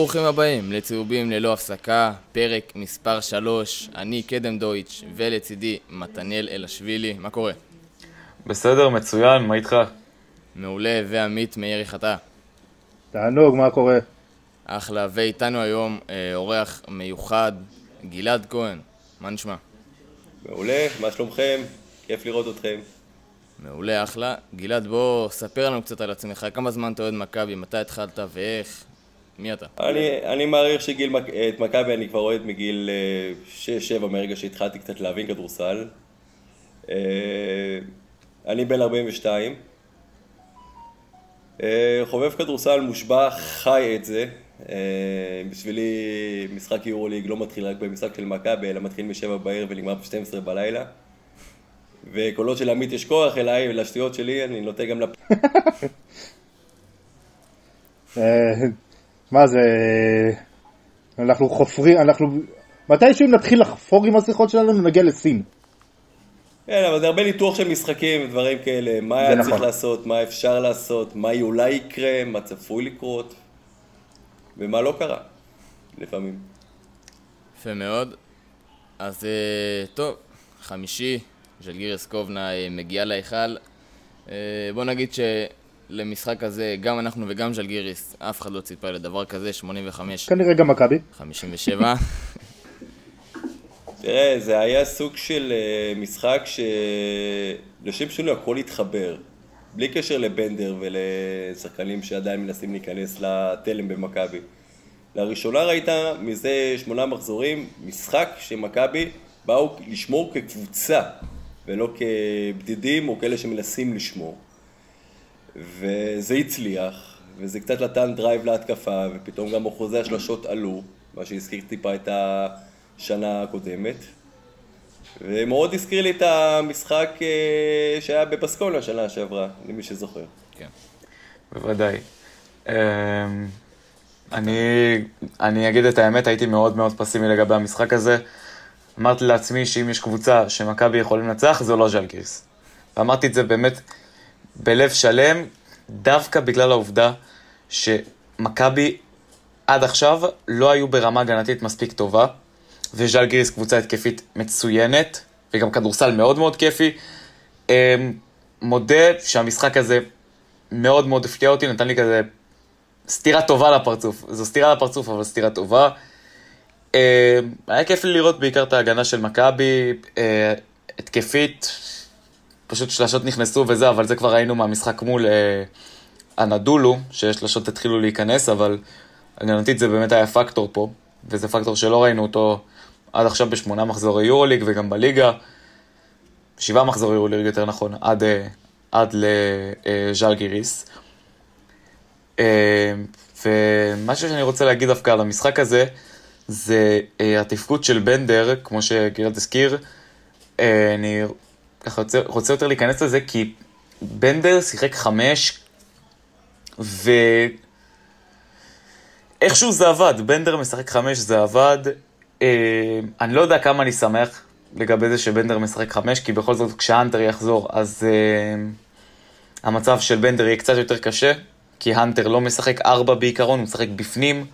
ברוכים הבאים לצהובים ללא הפסקה, פרק מספר 3, אני קדם דויטש ולצידי מתנאל אלשווילי, מה קורה? בסדר, מצוין, מה איתך? מעולה, ועמית מאיר יחטא. תענוג, מה קורה? אחלה, ואיתנו היום אה, אורח מיוחד, גלעד כהן, מה נשמע? מעולה, מה שלומכם? כיף לראות אתכם. מעולה, אחלה. גלעד, בוא ספר לנו קצת על עצמך, כמה זמן אתה אוהד מכבי, מתי התחלת ואיך? מי אתה? אני, אני מעריך שאת מכבי אני כבר אוהד מגיל 6-7 מהרגע שהתחלתי קצת להבין כדורסל. אה, אני בן 42. אה, חובב כדורסל מושבע, חי את זה. אה, בשבילי משחק יורוליג לא מתחיל רק במשחק של מכבי, אלא מתחיל מ-7 בערב ונגמר ב-12 בלילה. וקולות של עמית יש כוח אליי ולשטויות שלי, אני נוטה גם לפ... מה זה... אנחנו חופרים, אנחנו... מתישהו נתחיל לחפור עם השיחות שלנו, נגיע לסין. כן, אבל זה הרבה ניתוח של משחקים ודברים כאלה. מה היה נכון. צריך לעשות, מה אפשר לעשות, מה אולי יקרה, מה צפוי לקרות, ומה לא קרה, לפעמים. יפה מאוד. אז אה, טוב, חמישי, ז'לגירס קובנה אה, מגיעה להיכל. אה, בוא נגיד שלמשחק הזה, גם אנחנו וגם ז'לגיריס, אף אחד לא ציפה לדבר כזה, 85. כנראה גם מכבי. 57. תראה, זה היה סוג של אה, משחק שלשם שינוי הכל התחבר. בלי קשר לבנדר ולשחקנים שעדיין מנסים להיכנס לתלם במכבי. לראשונה ראית מזה שמונה מחזורים משחק שמכבי באו לשמור כקבוצה ולא כבדידים או כאלה שמנסים לשמור. וזה הצליח, וזה קצת נתן drive להתקפה, ופתאום גם אחוזי השלשות עלו, מה שהזכיר טיפה את השנה הקודמת. ומאוד הזכיר לי את המשחק אה, שהיה בבסקונה שנה שעברה, למי שזוכר. כן. בוודאי. אמ, אני, אני אגיד את האמת, הייתי מאוד מאוד פסימי לגבי המשחק הזה. אמרתי לעצמי שאם יש קבוצה שמכבי יכולים לנצח, זו לא ז'לגיריס. ואמרתי את זה באמת בלב שלם, דווקא בגלל העובדה שמכבי עד עכשיו לא היו ברמה הגנתית מספיק טובה, וז'לגיריס קבוצה התקפית מצוינת, וגם כדורסל מאוד מאוד כיפי. אמ, מודה שהמשחק הזה מאוד מאוד הפתיע אותי, נתן לי כזה סטירה טובה לפרצוף. זו סטירה לפרצוף, אבל סטירה טובה. אה, היה כיף לי לראות בעיקר את ההגנה של מכבי, אה, התקפית, פשוט שלשות נכנסו וזה, אבל זה כבר ראינו מהמשחק מול אה, הנדולו, ששלשות התחילו להיכנס, אבל הגנתית זה באמת היה פקטור פה, וזה פקטור שלא ראינו אותו עד עכשיו בשמונה מחזורי יורוליג וגם בליגה, שבעה מחזורי יורוליג יותר נכון, עד, עד לז'אל ומשהו שאני רוצה להגיד דווקא על המשחק הזה, זה אה, התפקוד של בנדר, כמו שגרד הזכיר. אה, אני ככה רוצה, רוצה יותר להיכנס לזה, כי בנדר שיחק חמש, ואיכשהו זה עבד. בנדר משחק חמש, זה עבד. אה, אני לא יודע כמה אני שמח לגבי זה שבנדר משחק חמש, כי בכל זאת כשהאנטר יחזור, אז אה, המצב של בנדר יהיה קצת יותר קשה, כי האנטר לא משחק ארבע בעיקרון, הוא משחק בפנים.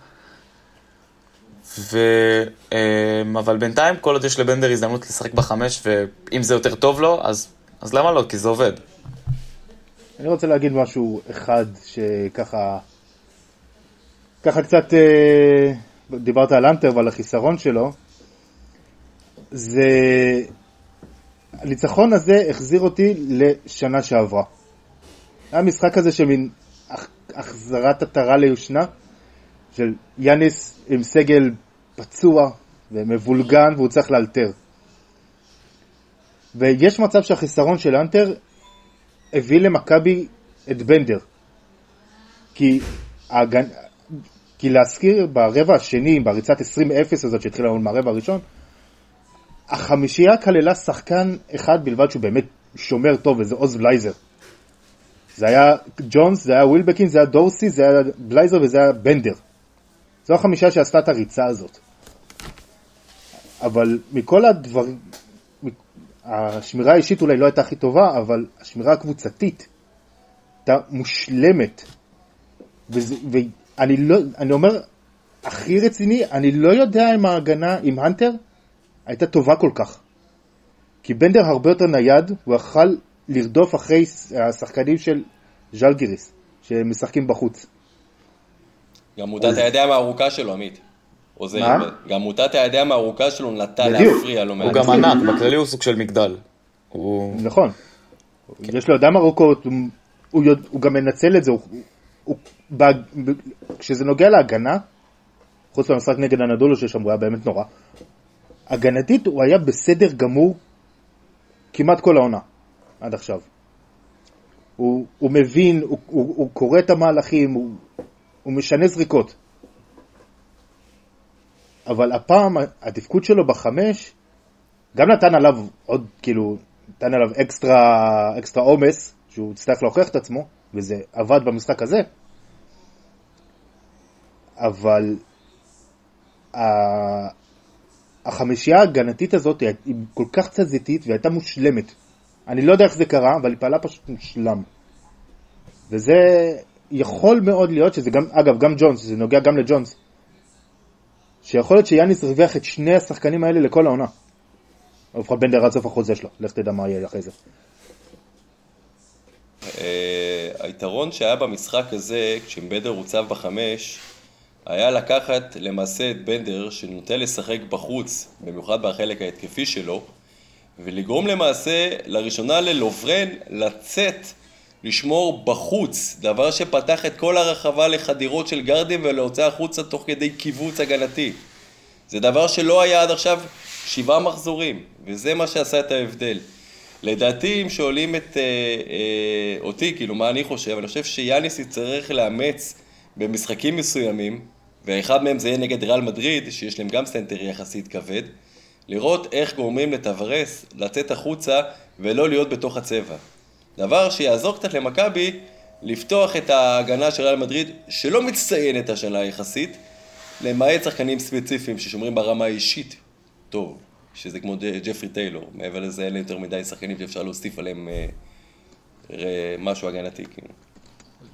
ו... אמ, אבל בינתיים, כל עוד יש לבנדר הזדמנות לשחק בחמש, ואם זה יותר טוב לו, אז, אז למה לא? כי זה עובד. אני רוצה להגיד משהו אחד שככה, ככה קצת, אה, דיברת על אנטר ועל החיסרון שלו, זה, הניצחון הזה החזיר אותי לשנה שעברה. היה משחק כזה של מין החזרת עטרה ליושנה, של יאניס עם סגל פצוע ומבולגן והוא צריך לאלתר. ויש מצב שהחיסרון של אנטר הביא למכבי את בנדר. כי, הגנ... כי להזכיר ברבע השני, בריצת 20-0 הזאת שהתחילה מהרבע הראשון, החמישייה כללה שחקן אחד בלבד שהוא באמת שומר טוב וזה עוז בלייזר. זה היה ג'ונס, זה היה ווילבקין, זה היה דורסי, זה היה בלייזר וזה היה בנדר. זו החמישה שעשתה את הריצה הזאת. אבל מכל הדברים, השמירה האישית אולי לא הייתה הכי טובה, אבל השמירה הקבוצתית הייתה מושלמת. וזה, ואני לא, אני אומר, הכי רציני, אני לא יודע אם ההגנה עם הנטר הייתה טובה כל כך. כי בנדר הרבה יותר נייד, הוא יכל לרדוף אחרי השחקנים של ז'לגיריס, שמשחקים בחוץ. גם מוטת הידיים הארוכה שלו, עמית. עוזר. מה? גם מוטת הידיים הארוכה שלו נטה. להפריע לו הוא. גם ענק, בכללי הוא סוג של מגדל. הוא... נכון. יש לו ידיים ארוכות, הוא, הוא, יודע, הוא גם מנצל את זה, הוא, הוא, ב, ב, כשזה נוגע להגנה, חוץ מהמשחק נגד הנדולו ששם הוא היה באמת נורא, הגנתית הוא היה בסדר גמור כמעט כל העונה, עד עכשיו. הוא, הוא מבין, הוא, הוא, הוא קורא את המהלכים, הוא, הוא משנה זריקות. אבל הפעם התפקוד שלו בחמש גם נתן עליו עוד, כאילו, נתן עליו אקסטרה, אקסטרה עומס, שהוא יצטרך להוכיח את עצמו, וזה עבד במשחק הזה. אבל החמישייה ההגנתית הזאת היא כל כך תזזיתית והייתה מושלמת. אני לא יודע איך זה קרה, אבל היא פעלה פשוט מושלם. וזה יכול מאוד להיות שזה גם, אגב, גם ג'ונס, זה נוגע גם לג'ונס, שיכול להיות שיאניס הרוויח את שני השחקנים האלה לכל העונה. לפחות בנדר עד סוף החוזה שלו, לך תדע מה יהיה אחרי זה. אה, היתרון שהיה במשחק הזה, כשבנדר הוצב בחמש, היה לקחת למעשה את בנדר, שנוטה לשחק בחוץ, במיוחד בחלק ההתקפי שלו, ולגרום למעשה, לראשונה ללוברן לצאת, לשמור בחוץ, דבר שפתח את כל הרחבה לחדירות של גרדים ולהוצאה החוצה תוך כדי קיבוץ הגנתי. זה דבר שלא היה עד עכשיו שבעה מחזורים, וזה מה שעשה את ההבדל. לדעתי, אם שואלים את אה, אה, אותי, כאילו, מה אני חושב, אני חושב שיאניס יצטרך לאמץ במשחקים מסוימים, ואחד מהם זה יהיה נגד ריאל מדריד, שיש להם גם סנטר יחסית כבד, לראות איך גורמים לטווארס לצאת החוצה ולא להיות בתוך הצבע. דבר שיעזור קצת למכבי לפתוח את ההגנה של ריאל מדריד, שלא מצטיינת השנה יחסית, למעט שחקנים ספציפיים ששומרים ברמה האישית טוב, שזה כמו ג'פרי טיילור, מעבר לזה אין יותר מדי שחקנים שאפשר להוסיף עליהם אה, אה, משהו הגנתי, כאילו.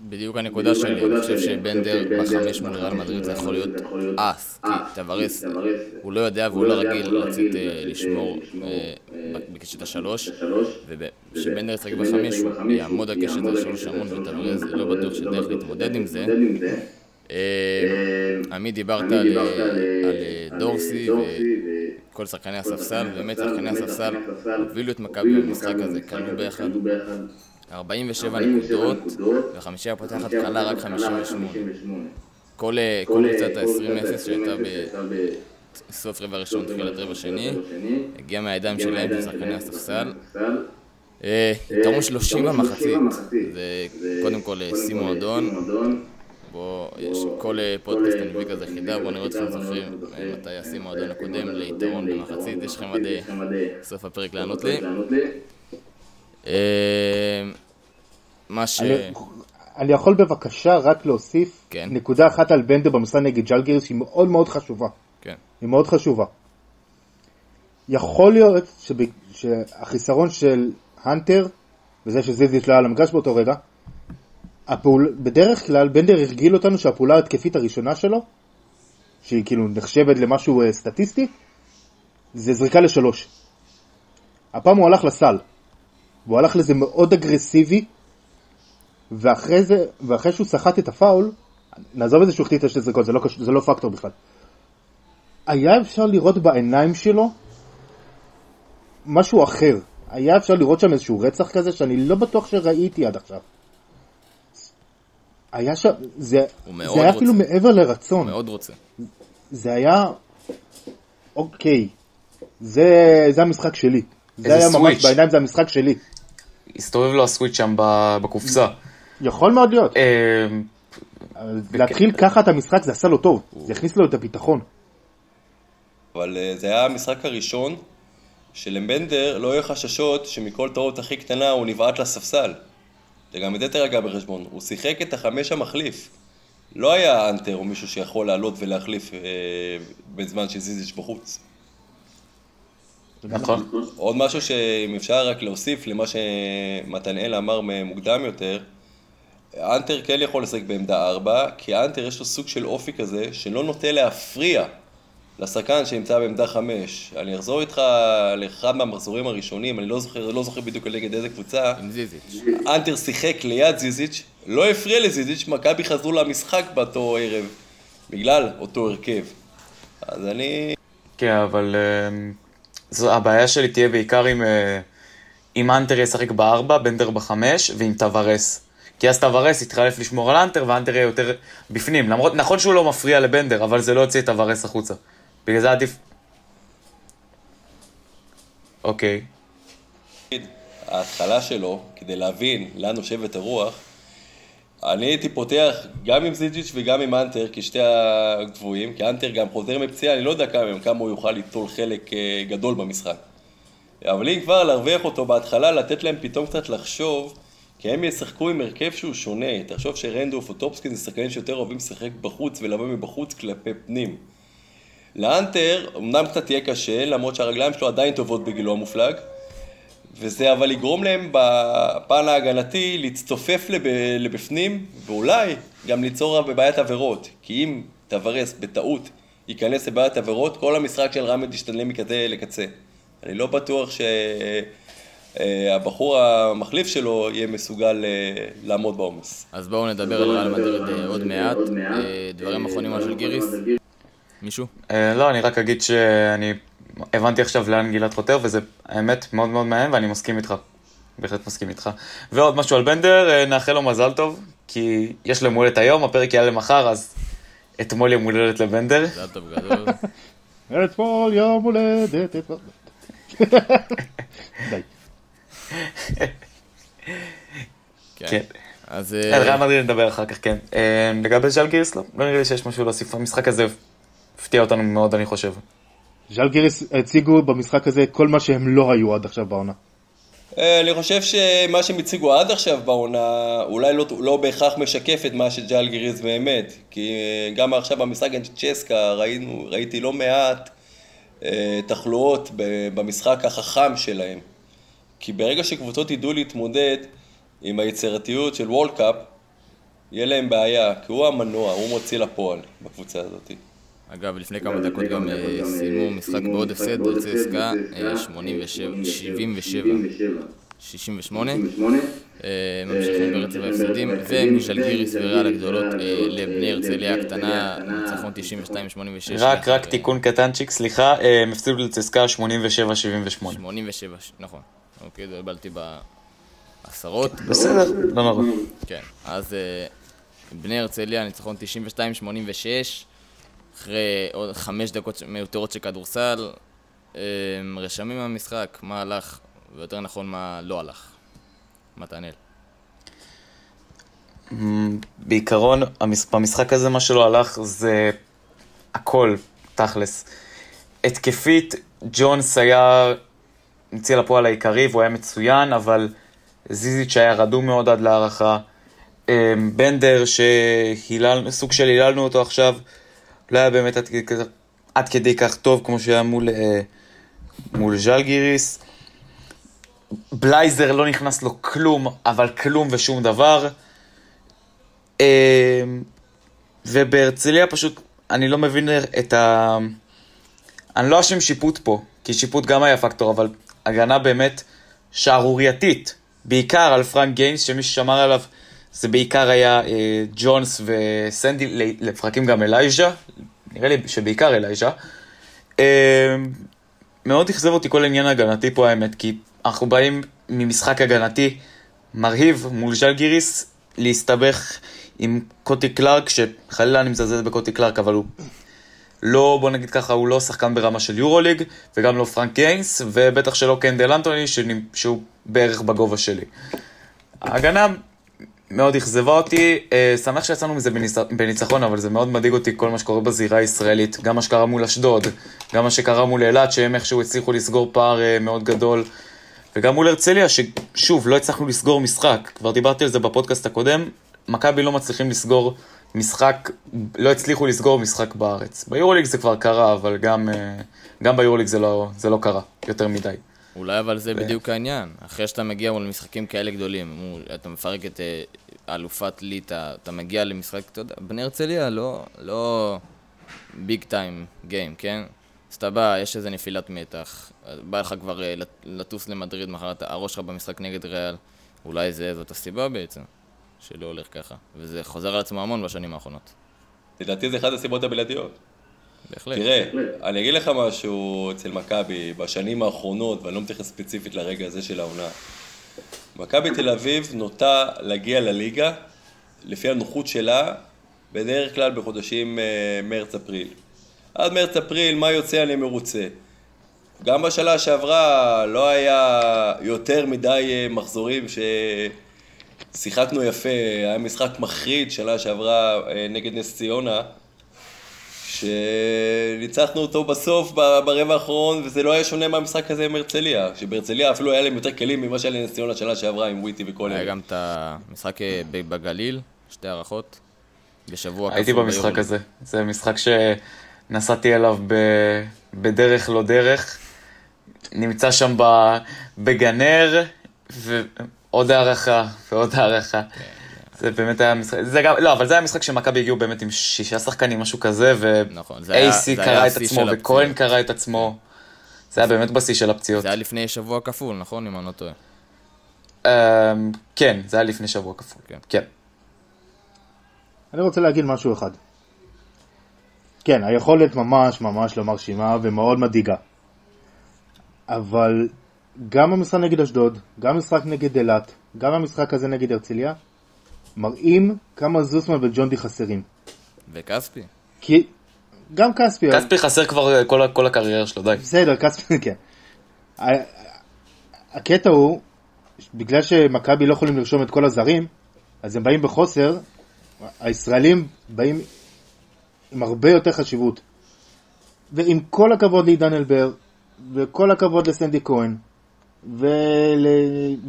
בדיוק הנקודה שלי, אני חושב שבנדר בחמש מול ריאל מדריד זה יכול להיות אס, כי טוורס הוא לא יודע והוא לא רגיל לצאת אה, לשמור אה, בקשת השלוש, וכשבנדר ישחק בחמש הוא יעמוד על קשת השלוש המון וטוורס לא בטוח שדרך להתמודד עם זה. אה, עמית דיברת על אה, אה, דורסי וכל שחקני הספסל, באמת שחקני הספסל הובילו את מכבי במשחק הזה, כלו ביחד 47 נקודות, וחמישייה פותחת קלה רק 58. כל אה, כל קבוצת ה-20-0 שהייתה בסוף רבע ראשון, תחילת רבע שני, הגיעה מהידיים שלהם של שחקני הספסל. אה, יתרון 30 במחצית, זה קודם כל אה, שיא מועדון. בוא, יש כל אה, פודקאסט אני מביא כזה חידה, בואו נראה אתכם זוכרים. אה, מתי השיא מועדון הקודם ליתרון במחצית, יש לכם עד אה, סוף הפרק לענות לי. מה ש... אני, אני יכול בבקשה רק להוסיף כן. נקודה אחת על בנדר במשחק נגד ג'לגיריס שהיא מאוד מאוד חשובה. כן. היא מאוד חשובה. יכול להיות שב, שהחיסרון של הנטר, וזה שזיזיץ' לא היה על המגרש באותו רגע, הפעול, בדרך כלל בנדר הרגיל אותנו שהפעולה ההתקפית הראשונה שלו, שהיא כאילו נחשבת למשהו אה, סטטיסטי, זה זריקה לשלוש. הפעם הוא הלך לסל, והוא הלך לזה מאוד אגרסיבי, ואחרי זה, ואחרי שהוא סחט את הפאול, נעזוב את זה שהוא החליט על שתי זריקות, זה לא, זה לא פקטור בכלל. היה אפשר לראות בעיניים שלו משהו אחר. היה אפשר לראות שם איזשהו רצח כזה שאני לא בטוח שראיתי עד עכשיו. היה שם, זה, הוא זה היה רוצה. אפילו מעבר לרצון. מאוד רוצה. זה היה, אוקיי, זה, זה המשחק שלי. זה היה ממש סוויץ'. בעיניים, זה המשחק שלי. הסתובב לו הסוויץ' שם בקופסה. יכול מאוד להיות. אה, להתחיל ככה את המשחק זה עשה לו טוב. זה הכניס לו את הביטחון. אבל אה, זה היה המשחק הראשון שלבנדר לא היו חששות שמכל טעות הכי קטנה הוא נבעט לספסל. וגם את זה תרגע בחשבון, הוא שיחק את החמש המחליף. לא היה אנטר או מישהו שיכול לעלות ולהחליף אה, בזמן שזיזיץ' בחוץ. נכון. עוד משהו שאם אפשר רק להוסיף למה שמתנאל אמר מוקדם יותר, אנטר כן יכול לשחק בעמדה 4, כי אנטר יש לו סוג של אופי כזה, שלא נוטה להפריע לשחקן שנמצא בעמדה 5. אני אחזור איתך לאחד מהמחזורים הראשונים, אני לא זוכר, לא זוכר בדיוק נגד איזה קבוצה. עם זיזיץ'. אנטר שיחק ליד ז'יז'יץ', לא הפריע לז'יז'יץ', מכבי חזרו למשחק באותו ערב, בגלל אותו הרכב. אז אני... כן, אבל אמ, זו, הבעיה שלי תהיה בעיקר עם, אה, אם אנטר ישחק בארבע, בנדר בחמש, ועם טווארס. כי אז טווארס יתחלף לשמור על אנטר, ואנטר יהיה יותר בפנים. למרות, נכון שהוא לא מפריע לבנדר, אבל זה לא יוציא את טווארס החוצה. בגלל זה עדיף... אוקיי. ההתחלה שלו, כדי להבין לאן נושבת הרוח, אני הייתי פותח גם עם ז'יז'יץ' וגם עם אנטר כשתי הגבוהים, כי אנטר גם חוזר מפציעה, אני לא יודע כמה, כמה הוא יוכל ליטול חלק אה, גדול במשחק. אבל אם כבר להרוויח אותו בהתחלה, לתת להם פתאום קצת לחשוב, כי הם ישחקו עם הרכב שהוא שונה. תחשוב שרנדולף או טופסקין זה שחקנים שיותר אוהבים לשחק בחוץ ולבוא מבחוץ כלפי פנים. לאנטר, אמנם קצת יהיה קשה, למרות שהרגליים שלו עדיין טובות בגילו המופלג, וזה אבל יגרום להם בפן ההגנתי להצטופף לב, לבפנים, ואולי גם ליצור בבעיית עבירות. כי אם טוורס בטעות ייכנס לבעיית עבירות, כל המשחק של רמד ישתנה מקצה לקצה. אני לא בטוח שהבחור המחליף שלו יהיה מסוגל אה, לעמוד בעומס. אז בואו נדבר על ריאל מדריד אה, עוד מעט. אה, דברים אחרונים על של גיריס? מישהו? אה, לא, אני רק אגיד שאני הבנתי עכשיו לאן גלעד חותר, וזה האמת מאוד מאוד מעניין, ואני מסכים איתך. בהחלט מסכים איתך. ועוד משהו על בנדר, אה, נאחל לו מזל טוב, כי יש לו יום הולדת היום, הפרק יעלה למחר, אז אתמול יום הולדת לבנדר. מזל טוב גדול. אתמול יום הולדת, אתמול... די. כן. אז... על אה, ריאל מדריד נדבר אחר כך, כן. אה, לגבי ז'לגיריס, לא, לא נראה לי שיש משהו להוסיף. המשחק הזה הפתיע אותנו מאוד, אני חושב. ז'לגיריס הציגו במשחק הזה כל מה שהם לא היו עד עכשיו בעונה. אה, אני חושב שמה שהם הציגו עד עכשיו בעונה אולי לא, לא בהכרח משקף את מה שג'אל גיריז באמת כי גם עכשיו במשחק נגד צ'סקה ראינו, ראיתי לא מעט אה, תחלואות ב- במשחק החכם שלהם כי ברגע שקבוצות ידעו להתמודד עם היצירתיות של וולד קאפ יהיה להם בעיה, כי הוא המנוע, הוא מוציא לפועל בקבוצה הזאת. אגב, לפני כמה דקות גם אה, סיימו משחק בעוד הפסד בצסקה, 67, 68. אה, ממשיכים ברצף ההפסדים, ומשלגיריס וריאל הגדולות אה, לבני הרצליה הקטנה, ניצחון 92-86. רק, רק תיקון קטנצ'יק, סליחה, אה, הם הפסידו לצסקה 87-78. 87, נכון. אוקיי, התבלבלתי בעשרות. בסדר, לא נורא. כן, אז אה, בני הרצליה, ניצחון 92-86, אחרי עוד חמש דקות מיותרות של כדורסל, אה, רשמים מהמשחק, מה הלך, ויותר נכון, מה לא הלך. מתנאל. בעיקרון, המש- במשחק הזה מה שלא הלך זה הכל, תכלס. התקפית, ג'ונס היה מציע לפועל העיקרי והוא היה מצוין, אבל זיזיץ' היה רדום מאוד עד להערכה. אמ, בנדר, שסוג של היללנו אותו עכשיו, לא היה באמת עד, עד כדי כך טוב כמו שהיה מול, אה, מול ז'לגיריס. בלייזר לא נכנס לו כלום, אבל כלום ושום דבר. אמ, ובהרצליה פשוט, אני לא מבין את ה... אני לא אשם שיפוט פה, כי שיפוט גם היה פקטור, אבל הגנה באמת שערורייתית. בעיקר על פרנק גיינס, שמי ששמר עליו זה בעיקר היה אה, ג'ונס וסנדי, לפרקים גם אלייז'ה, נראה לי שבעיקר אלייז'ה. אה, מאוד אכזב אותי כל העניין ההגנתי פה האמת, כי אנחנו באים ממשחק הגנתי מרהיב מול ז'לגיריס, להסתבך עם קוטי קלארק, שחלילה אני מזלזל בקוטי קלארק, אבל הוא לא, בוא נגיד ככה, הוא לא שחקן ברמה של יורוליג, וגם לא פרנק גיינס, ובטח שלא קנדל אנטוני, שהוא בערך בגובה שלי. ההגנה מאוד אכזבה אותי, אה, שמח שיצאנו מזה בניצ... בניצחון, אבל זה מאוד מדאיג אותי כל מה שקורה בזירה הישראלית, גם מה שקרה מול אשדוד, גם מה שקרה מול אילת, שהם איכשהו הצליחו לסגור פער אה, מאוד גדול, וגם מול הרצליה, ששוב, לא הצלחנו לסגור משחק, כבר דיברתי על זה בפודקאסט הקודם, מכבי לא מצליחים לסגור לא הצליחו לסגור משחק בארץ. ביורוליג זה כבר קרה, אבל גם, אה, גם ביורוליג זה לא, זה לא קרה יותר מדי. אולי אבל זה בדיוק העניין. אחרי שאתה מגיע מול משחקים כאלה גדולים, מול, אתה מפרק את אה, אלופת ליטא, אתה מגיע למשחק, אתה יודע, בני הרצליה לא, לא ביג טיים גיים, כן? אז אתה בא, יש איזה נפילת מתח, בא לך כבר אה, לט- לטוס למדריד מחרת, הראש שלך במשחק נגד ריאל, אולי זה, זאת הסיבה בעצם, שלא הולך ככה. וזה חוזר על עצמו המון בשנים האחרונות. לדעתי זה אחת הסיבות הבלעדיות. בהחלט. תראה, אני אגיד לך משהו אצל מכבי בשנים האחרונות, ואני לא מתייחס ספציפית לרגע הזה של העונה. מכבי תל אביב נוטה להגיע לליגה, לפי הנוחות שלה, בדרך כלל בחודשים אה, מרץ-אפריל. עד מרץ-אפריל, מה יוצא אני מרוצה. גם בשנה שעברה לא היה יותר מדי אה, מחזורים ששיחקנו יפה, היה משחק מחריד שנה שעברה אה, נגד נס ציונה, שניצחנו אותו בסוף ברבע האחרון, וזה לא היה שונה מהמשחק הזה עם הרצליה, שבהרצליה אפילו היה להם יותר כלים ממה שהיה לנס ציונה שנה שעברה עם וויטי וכל היה אלה. גם את המשחק אה, בגליל, שתי הערכות, בשבוע הייתי במשחק. הזה. זה משחק שנסעתי אליו ב- בדרך לא דרך. נמצא שם ב- בגנר, ועוד הערכה, ועוד הערכה. זה באמת היה משחק, זה גם, לא, אבל זה היה משחק שמכבי הגיעו באמת עם שישה שחקנים, משהו כזה, נכון, ואייסי היה קרא את עצמו, וכהן. קרא את עצמו. זה היה באמת בשיא של הפציעות. זה היה לפני שבוע כפול, נכון? אם אני לא טועה. אמ, כן, זה היה לפני שבוע כפול. כן. כן. אני רוצה להגיד משהו אחד. כן, היכולת ממש ממש לא מרשימה ומאוד מדאיגה. אבל גם המשחק נגד אשדוד, גם המשחק נגד אילת, גם המשחק הזה נגד הרצליה, מראים כמה זוסמן וג'ונדי חסרים. וכספי? כי גם כספי, כספי חסר כבר אה, כל כל הקריירה שלו, די. בסדר, כספי, כן. הקטע הוא, בגלל שמכבי לא יכולים לרשום את כל הזרים, אז הם באים בחוסר, הישראלים באים עם הרבה יותר חשיבות. ועם כל הכבוד לעידן אלבר, וכל הכבוד לסנדי כהן, ול...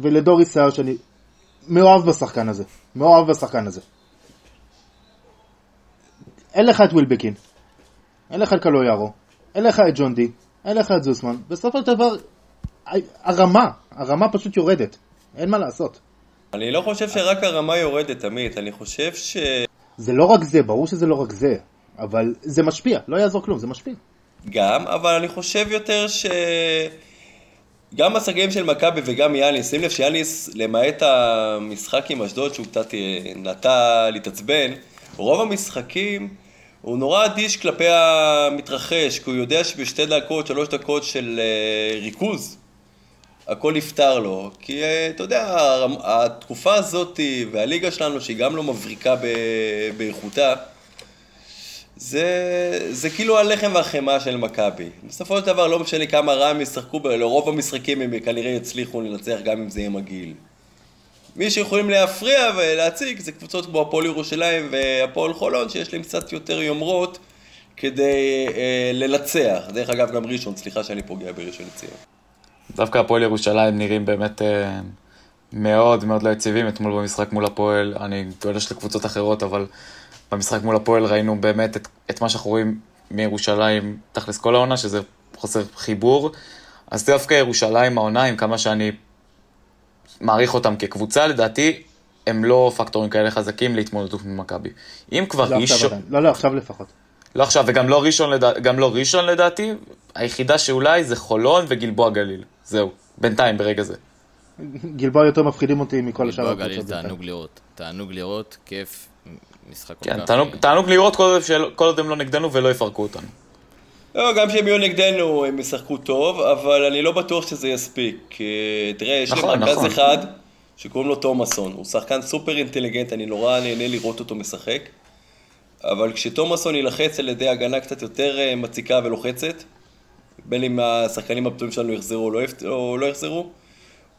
ולדורי סער, שאני מאוהב בשחקן הזה, מאוהב בשחקן הזה. אין לך את ווילבקין, אין לך את קלויארו, אין לך את ג'ון די, אין לך את זוסמן, בסופו של דבר הרמה, הרמה פשוט יורדת, אין מה לעשות. אני לא חושב שרק הרמה יורדת, עמית, אני חושב ש... זה לא רק זה, ברור שזה לא רק זה, אבל זה משפיע, לא יעזור כלום, זה משפיע. גם, אבל אני חושב יותר ש... גם השחקנים של מכבי וגם יאניס, שים לב שיאניס, למעט המשחק עם אשדוד שהוא קצת אה, נטה להתעצבן, רוב המשחקים הוא נורא אדיש כלפי המתרחש, כי הוא יודע שבשתי דקות, שלוש דקות של אה, ריכוז, הכל נפתר לו. כי אה, אתה יודע, התקופה הזאת והליגה שלנו, שהיא גם לא מבריקה באיכותה, זה, זה כאילו הלחם והחמאה של מכבי. בסופו של דבר, לא משנה כמה רע הם ישחקו, לרוב המשחקים הם כנראה יצליחו לנצח גם אם זה יהיה מגעיל. מי שיכולים להפריע ולהציג זה קבוצות כמו הפועל ירושלים והפועל חולון, שיש להם קצת יותר יומרות כדי אה, לנצח. דרך אגב, גם ראשון, סליחה שאני פוגע בראשון לציון. דווקא הפועל ירושלים נראים באמת אה, מאוד מאוד לא יציבים אתמול במשחק מול הפועל. אני גולש לקבוצות אחרות, אבל במשחק מול הפועל ראינו באמת את, את מה שאנחנו רואים מירושלים תכלס כל העונה, שזה חוסר חיבור. אז דווקא ירושלים העונה, עם כמה שאני מעריך אותם כקבוצה, לדעתי הם לא פקטורים כאלה חזקים להתמודדות עם מכבי. אם כבר לא ראשון... עדיין, לא, לא, עכשיו לפחות. לא עכשיו, וגם לא ראשון, לדע... גם לא ראשון לדעתי, היחידה שאולי זה חולון וגלבוע גליל. זהו, בינתיים, ברגע זה. גלבוע יותר מפחידים אותי מכל השאר הקבוצות בינתיים. תענוג לראות. תענוג לראות, כיף, משחק כל כן, כך... אה, תענוג לראות כל עוד, של... כל עוד הם לא נגדנו ולא יפרקו אותנו. לא, גם כשהם יהיו נגדנו הם ישחקו טוב, אבל אני לא בטוח שזה יספיק. אה, תראה, יש נכון, לי מרכז נכון. אחד שקוראים לו תומאסון. הוא שחקן סופר אינטליגנט, אני נורא נהנה לראות אותו משחק. אבל כשתומאסון יילחץ על ידי הגנה קצת יותר אה, מציקה ולוחצת, בין אם השחקנים הפצועים שלנו יחזרו או לא, יפ- או לא יחזרו,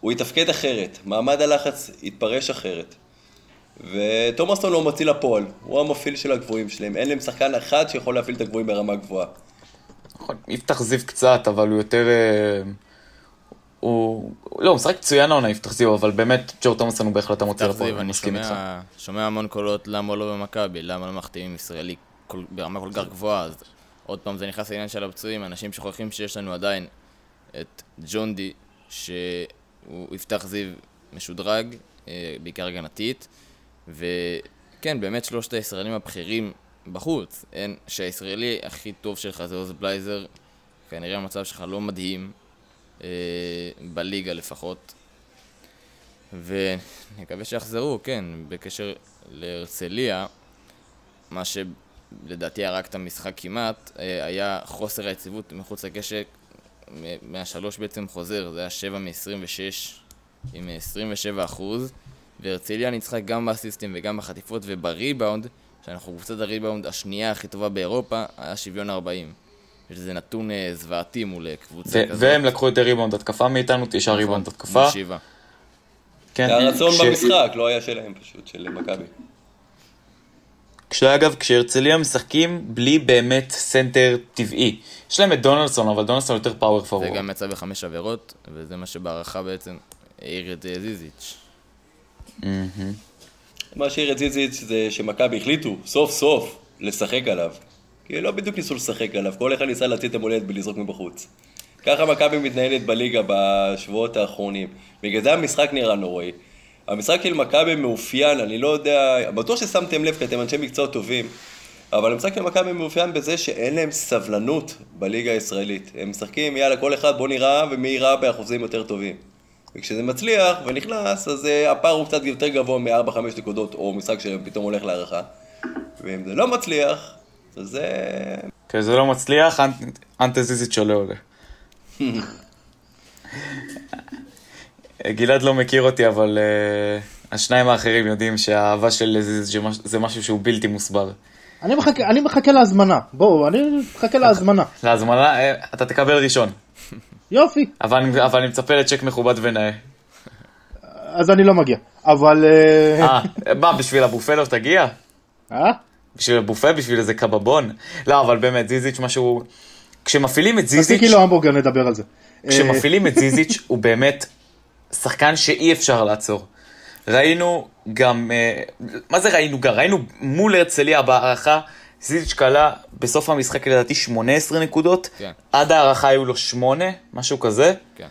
הוא יתפקד אחרת. מעמד הלחץ יתפרש אחרת. ותומאסון לא מוציא לפועל, הוא המפעיל של הגבוהים שלהם. אין להם שחקן אחד שיכול להפעיל את הגבוהים ברמה גבוהה. נכון, יפתח זיו קצת, אבל הוא יותר... אה, הוא... לא, הוא משחק מצוין העונה, יפתח זיו, אבל באמת, ג'ו תומאסון הוא בהחלט המוציא לפועל, אני מסכים איתך. שומע, המון קולות למה לא במכבי, למה לא מחתימים ישראלי כל, ברמה כל כך גבוהה, אז עוד פעם זה נכנס לעניין של הפצועים, אנשים שוכחים שיש לנו עדיין את ג'ון די, שהוא יפתח זיו משודרג, אה, בעיקר הגנתית, וכן, באמת שלושת הישראלים הבכירים בחוץ. אין, שהישראלי הכי טוב שלך זה עוז בלייזר, כנראה המצב שלך לא מדהים, אה, בליגה לפחות. ונקווה שיחזרו, כן, בקשר להרצליה, מה שלדעתי הרג את המשחק כמעט, אה, היה חוסר היציבות מחוץ לקשת, מהשלוש בעצם חוזר, זה היה 7 מ-26 עם 27 אחוז, והרצליה ניצחה גם באסיסטים וגם בחטיפות ובריבאונד, שאנחנו קבוצת הריבאונד השנייה הכי טובה באירופה, היה שוויון 40. שזה נתון אה, זוועתי מול אה, קבוצה כזאת. והם לקחו יותר ריבאונד התקפה מאיתנו, תשעה נכון, ריבאונד התקפה. כן. זה הרצון במשחק, לא היה שלהם פשוט, של מכבי. כשאגב, כשהרצליה משחקים בלי באמת סנטר טבעי. יש להם את דונלדסון, אבל דונלדסון יותר power זה forward. גם יצא בחמש עבירות, וזה מה שבהארכה בעצם העיר את אה, זיזיץ'. מה זיזיץ' זה שמכבי החליטו, סוף סוף, לשחק עליו. כי לא בדיוק ניסו לשחק עליו, כל אחד ניסה להוציא את המולדת ולזרוק מבחוץ. ככה מכבי מתנהלת בליגה בשבועות האחרונים. בגלל זה המשחק נראה נוראי. המשחק של מכבי מאופיין, אני לא יודע, בטוח ששמתם לב כי אתם אנשי מקצוע טובים, אבל המשחק של מכבי מאופיין בזה שאין להם סבלנות בליגה הישראלית. הם משחקים, יאללה, כל אחד בוא נראה, ומי ייראה באחוזים יותר טובים. וכשזה מצליח ונכנס, אז uh, הפער הוא קצת יותר גבוה מ-4-5 נקודות, או משחק שפתאום הולך להערכה. ואם זה לא מצליח, אז זה... כשזה לא מצליח, אנט- אנטזיזיץ' עולה. גלעד לא מכיר אותי, אבל uh, השניים האחרים יודעים שהאהבה של זיזיץ' זה מש- זה משהו שהוא בלתי מוסבר. אני מחכה, אני מחכה להזמנה. בואו, אני מחכה להזמנה. להזמנה, אה, אתה תקבל ראשון. יופי, אבל אבל אני מצפה לצ'ק מכובד ונאה. אז אני לא מגיע. אבל... אה, אה, מה, בשביל הבופה לא תגיע? אה? בשביל הבופה, בשביל איזה קבבון? לא, אבל באמת, זיזיץ' משהו... כשמפעילים את זיזיץ', תעשי קילו המבורגר נדבר על זה. אה, כשמפעילים את זיזיץ' הוא באמת שחקן שאי אפשר לעצור. ראינו גם, אה, מה זה ראינו גם? ראינו מול הרצליה בהערכה, זיזיץ' קלע בסוף המשחק לדעתי 18 נקודות, כן. עד ההארכה היו לו 8, משהו כזה. כן.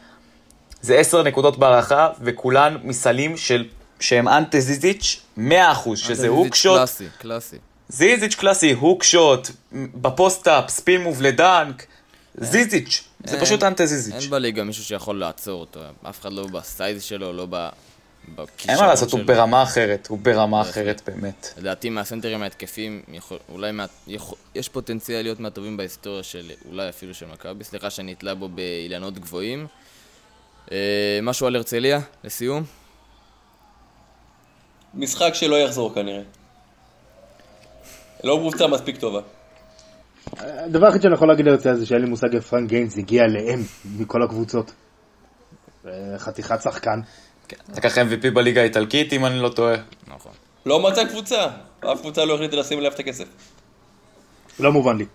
זה 10 נקודות בהארכה, וכולן מסלים של, שהם אנטה זיזיץ' 100%, שזה זיזיץ' hook shot, קלאסי, קלאסי. זיזיץ' קלאסי, hook shot, ב post-up, spin move ל dunk, זיזיץ', זה אין- פשוט אנטה זיזיץ'. אין בליגה מישהו שיכול לעצור אותו, אף אחד לא ב size שלו, לא ב... אין מה לעשות, הוא. ברמה אחרת, הוא ברמה. אחרת באמת. לדעתי מהסנטרים ההתקפים, אולי יש פוטנציאל להיות מהטובים בהיסטוריה של, אולי אפילו של מכבי, סליחה שאני אתלה בו באילנות גבוהים. אה, משהו על הרצליה, לסיום? משחק שלא יחזור כנראה. לא קבוצה מספיק טובה. הדבר היחיד שאני יכול להגיד על זה שאין לי מושג איך פרנק גיינס הגיע לאם מכל הקבוצות. אה, חתיכת שחקן. כן, לקח MVP בליגה האיטלקית, אם אני לא טועה. נכון. לא מצא קבוצה. אף קבוצה לא החליטה לשים עליו את הכסף. לא מובן לי.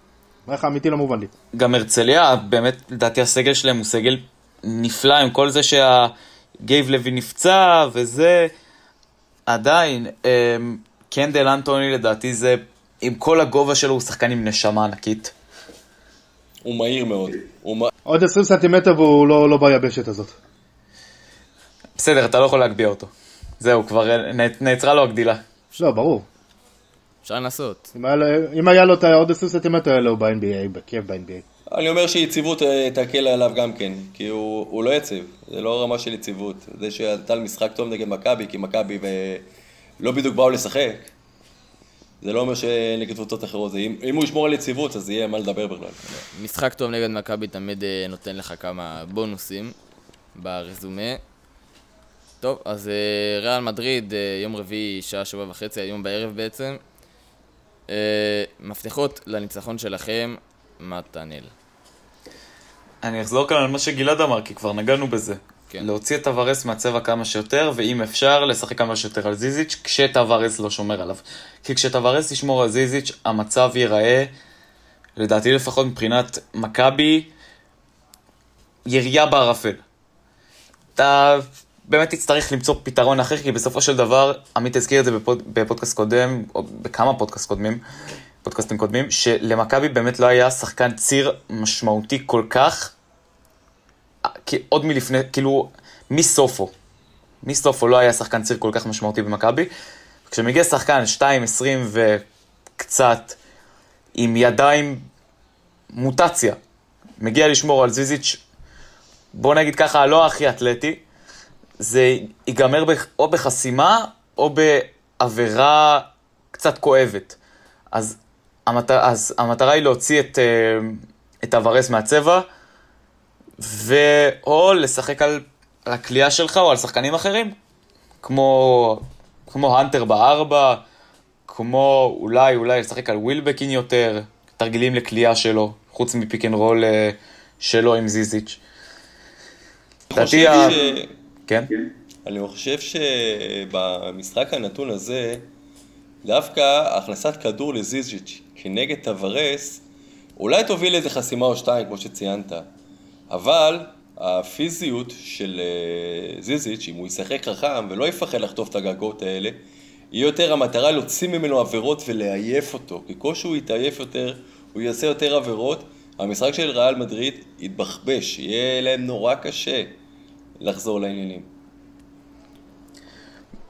אומר לך אמיתי לא מובן לי. גם הרצליה, באמת, לדעתי הסגל שלהם הוא סגל נפלא, עם כל זה שהגייב לוי נפצע וזה, עדיין, אמ, קנדל אנטוני לדעתי זה, עם כל הגובה שלו, הוא שחקן עם נשמה ענקית. הוא מהיר מאוד. עוד 20 סנטימטר והוא לא, לא ביבשת הזאת. בסדר, אתה לא יכול להגביה אותו. זהו, כבר נעצרה לו הגדילה. לא, ברור. אפשר לנסות. אם היה, לו- אם היה לו את העוד 20 סנטימטר האלה הוא ב-NBA, בכיף ב-NBA. אני אומר שיציבות אה, תקל עליו גם כן, כי הוא, הוא לא יציב, זה לא רמה של יציבות. זה שנתן משחק טוב נגד מכבי, כי מכבי ו... לא בדיוק באו לשחק, זה לא אומר שנגד קבוצות אחרות, זה, אם, אם הוא ישמור על יציבות אז יהיה מה לדבר בכלל. משחק טוב נגד מכבי תמיד אה, נותן לך כמה בונוסים ברזומה. טוב, אז אה, ריאל מדריד, אה, יום רביעי, שעה שבע וחצי, היום בערב בעצם. אה, מפתחות לניצחון שלכם, מתנאל. אני אחזור כאן על מה שגלעד אמר, כי כבר נגענו בזה. כן. להוציא את טווארס מהצבע כמה שיותר, ואם אפשר, לשחק כמה שיותר על זיזיץ', כשטווארס לא שומר עליו. כי כשטווארס ישמור על זיזיץ', המצב ייראה, לדעתי לפחות מבחינת מכבי, ירייה בערפל. אתה באמת תצטרך למצוא פתרון אחר, כי בסופו של דבר, עמית הזכיר את זה בפוד, בפודקאסט קודם, או בכמה פודקאסט קודמים, פודקאסטים קודמים, שלמכבי באמת לא היה שחקן ציר משמעותי כל כך עוד מלפני, כאילו, מסופו. מסופו לא היה שחקן ציר כל כך משמעותי במכבי. כשמגיע שחקן 2.20 וקצת, עם ידיים מוטציה, מגיע לשמור על זיזיץ', בוא נגיד ככה, לא הכי אתלטי, זה ייגמר או בחסימה או בעבירה קצת כואבת. אז, המטר, אז המטרה היא להוציא את, אה, את הוורס מהצבע, ואו לשחק על, על הקליעה שלך או על שחקנים אחרים, כמו, כמו האנטר בארבע, כמו אולי, אולי לשחק על ווילבקין יותר, תרגילים לקליעה שלו, חוץ מ pick and roll אה, שלו עם זיזיץ'. לדעתי ה... כן? אני חושב שבמשחק הנתון הזה, דווקא הכנסת כדור לזיזיץ' כנגד טבארס, אולי תוביל איזה חסימה או שתיים, כמו שציינת, אבל הפיזיות של אה, זיזיץ', אם הוא ישחק חכם ולא יפחד לחטוף את הגגות האלה, היא יותר המטרה להוציא ממנו עבירות ולעייף אותו. ככל שהוא יתעייף יותר, הוא יעשה יותר עבירות. המשחק של ריאל מדריד יתבחבש, יהיה להם נורא קשה לחזור לעניינים.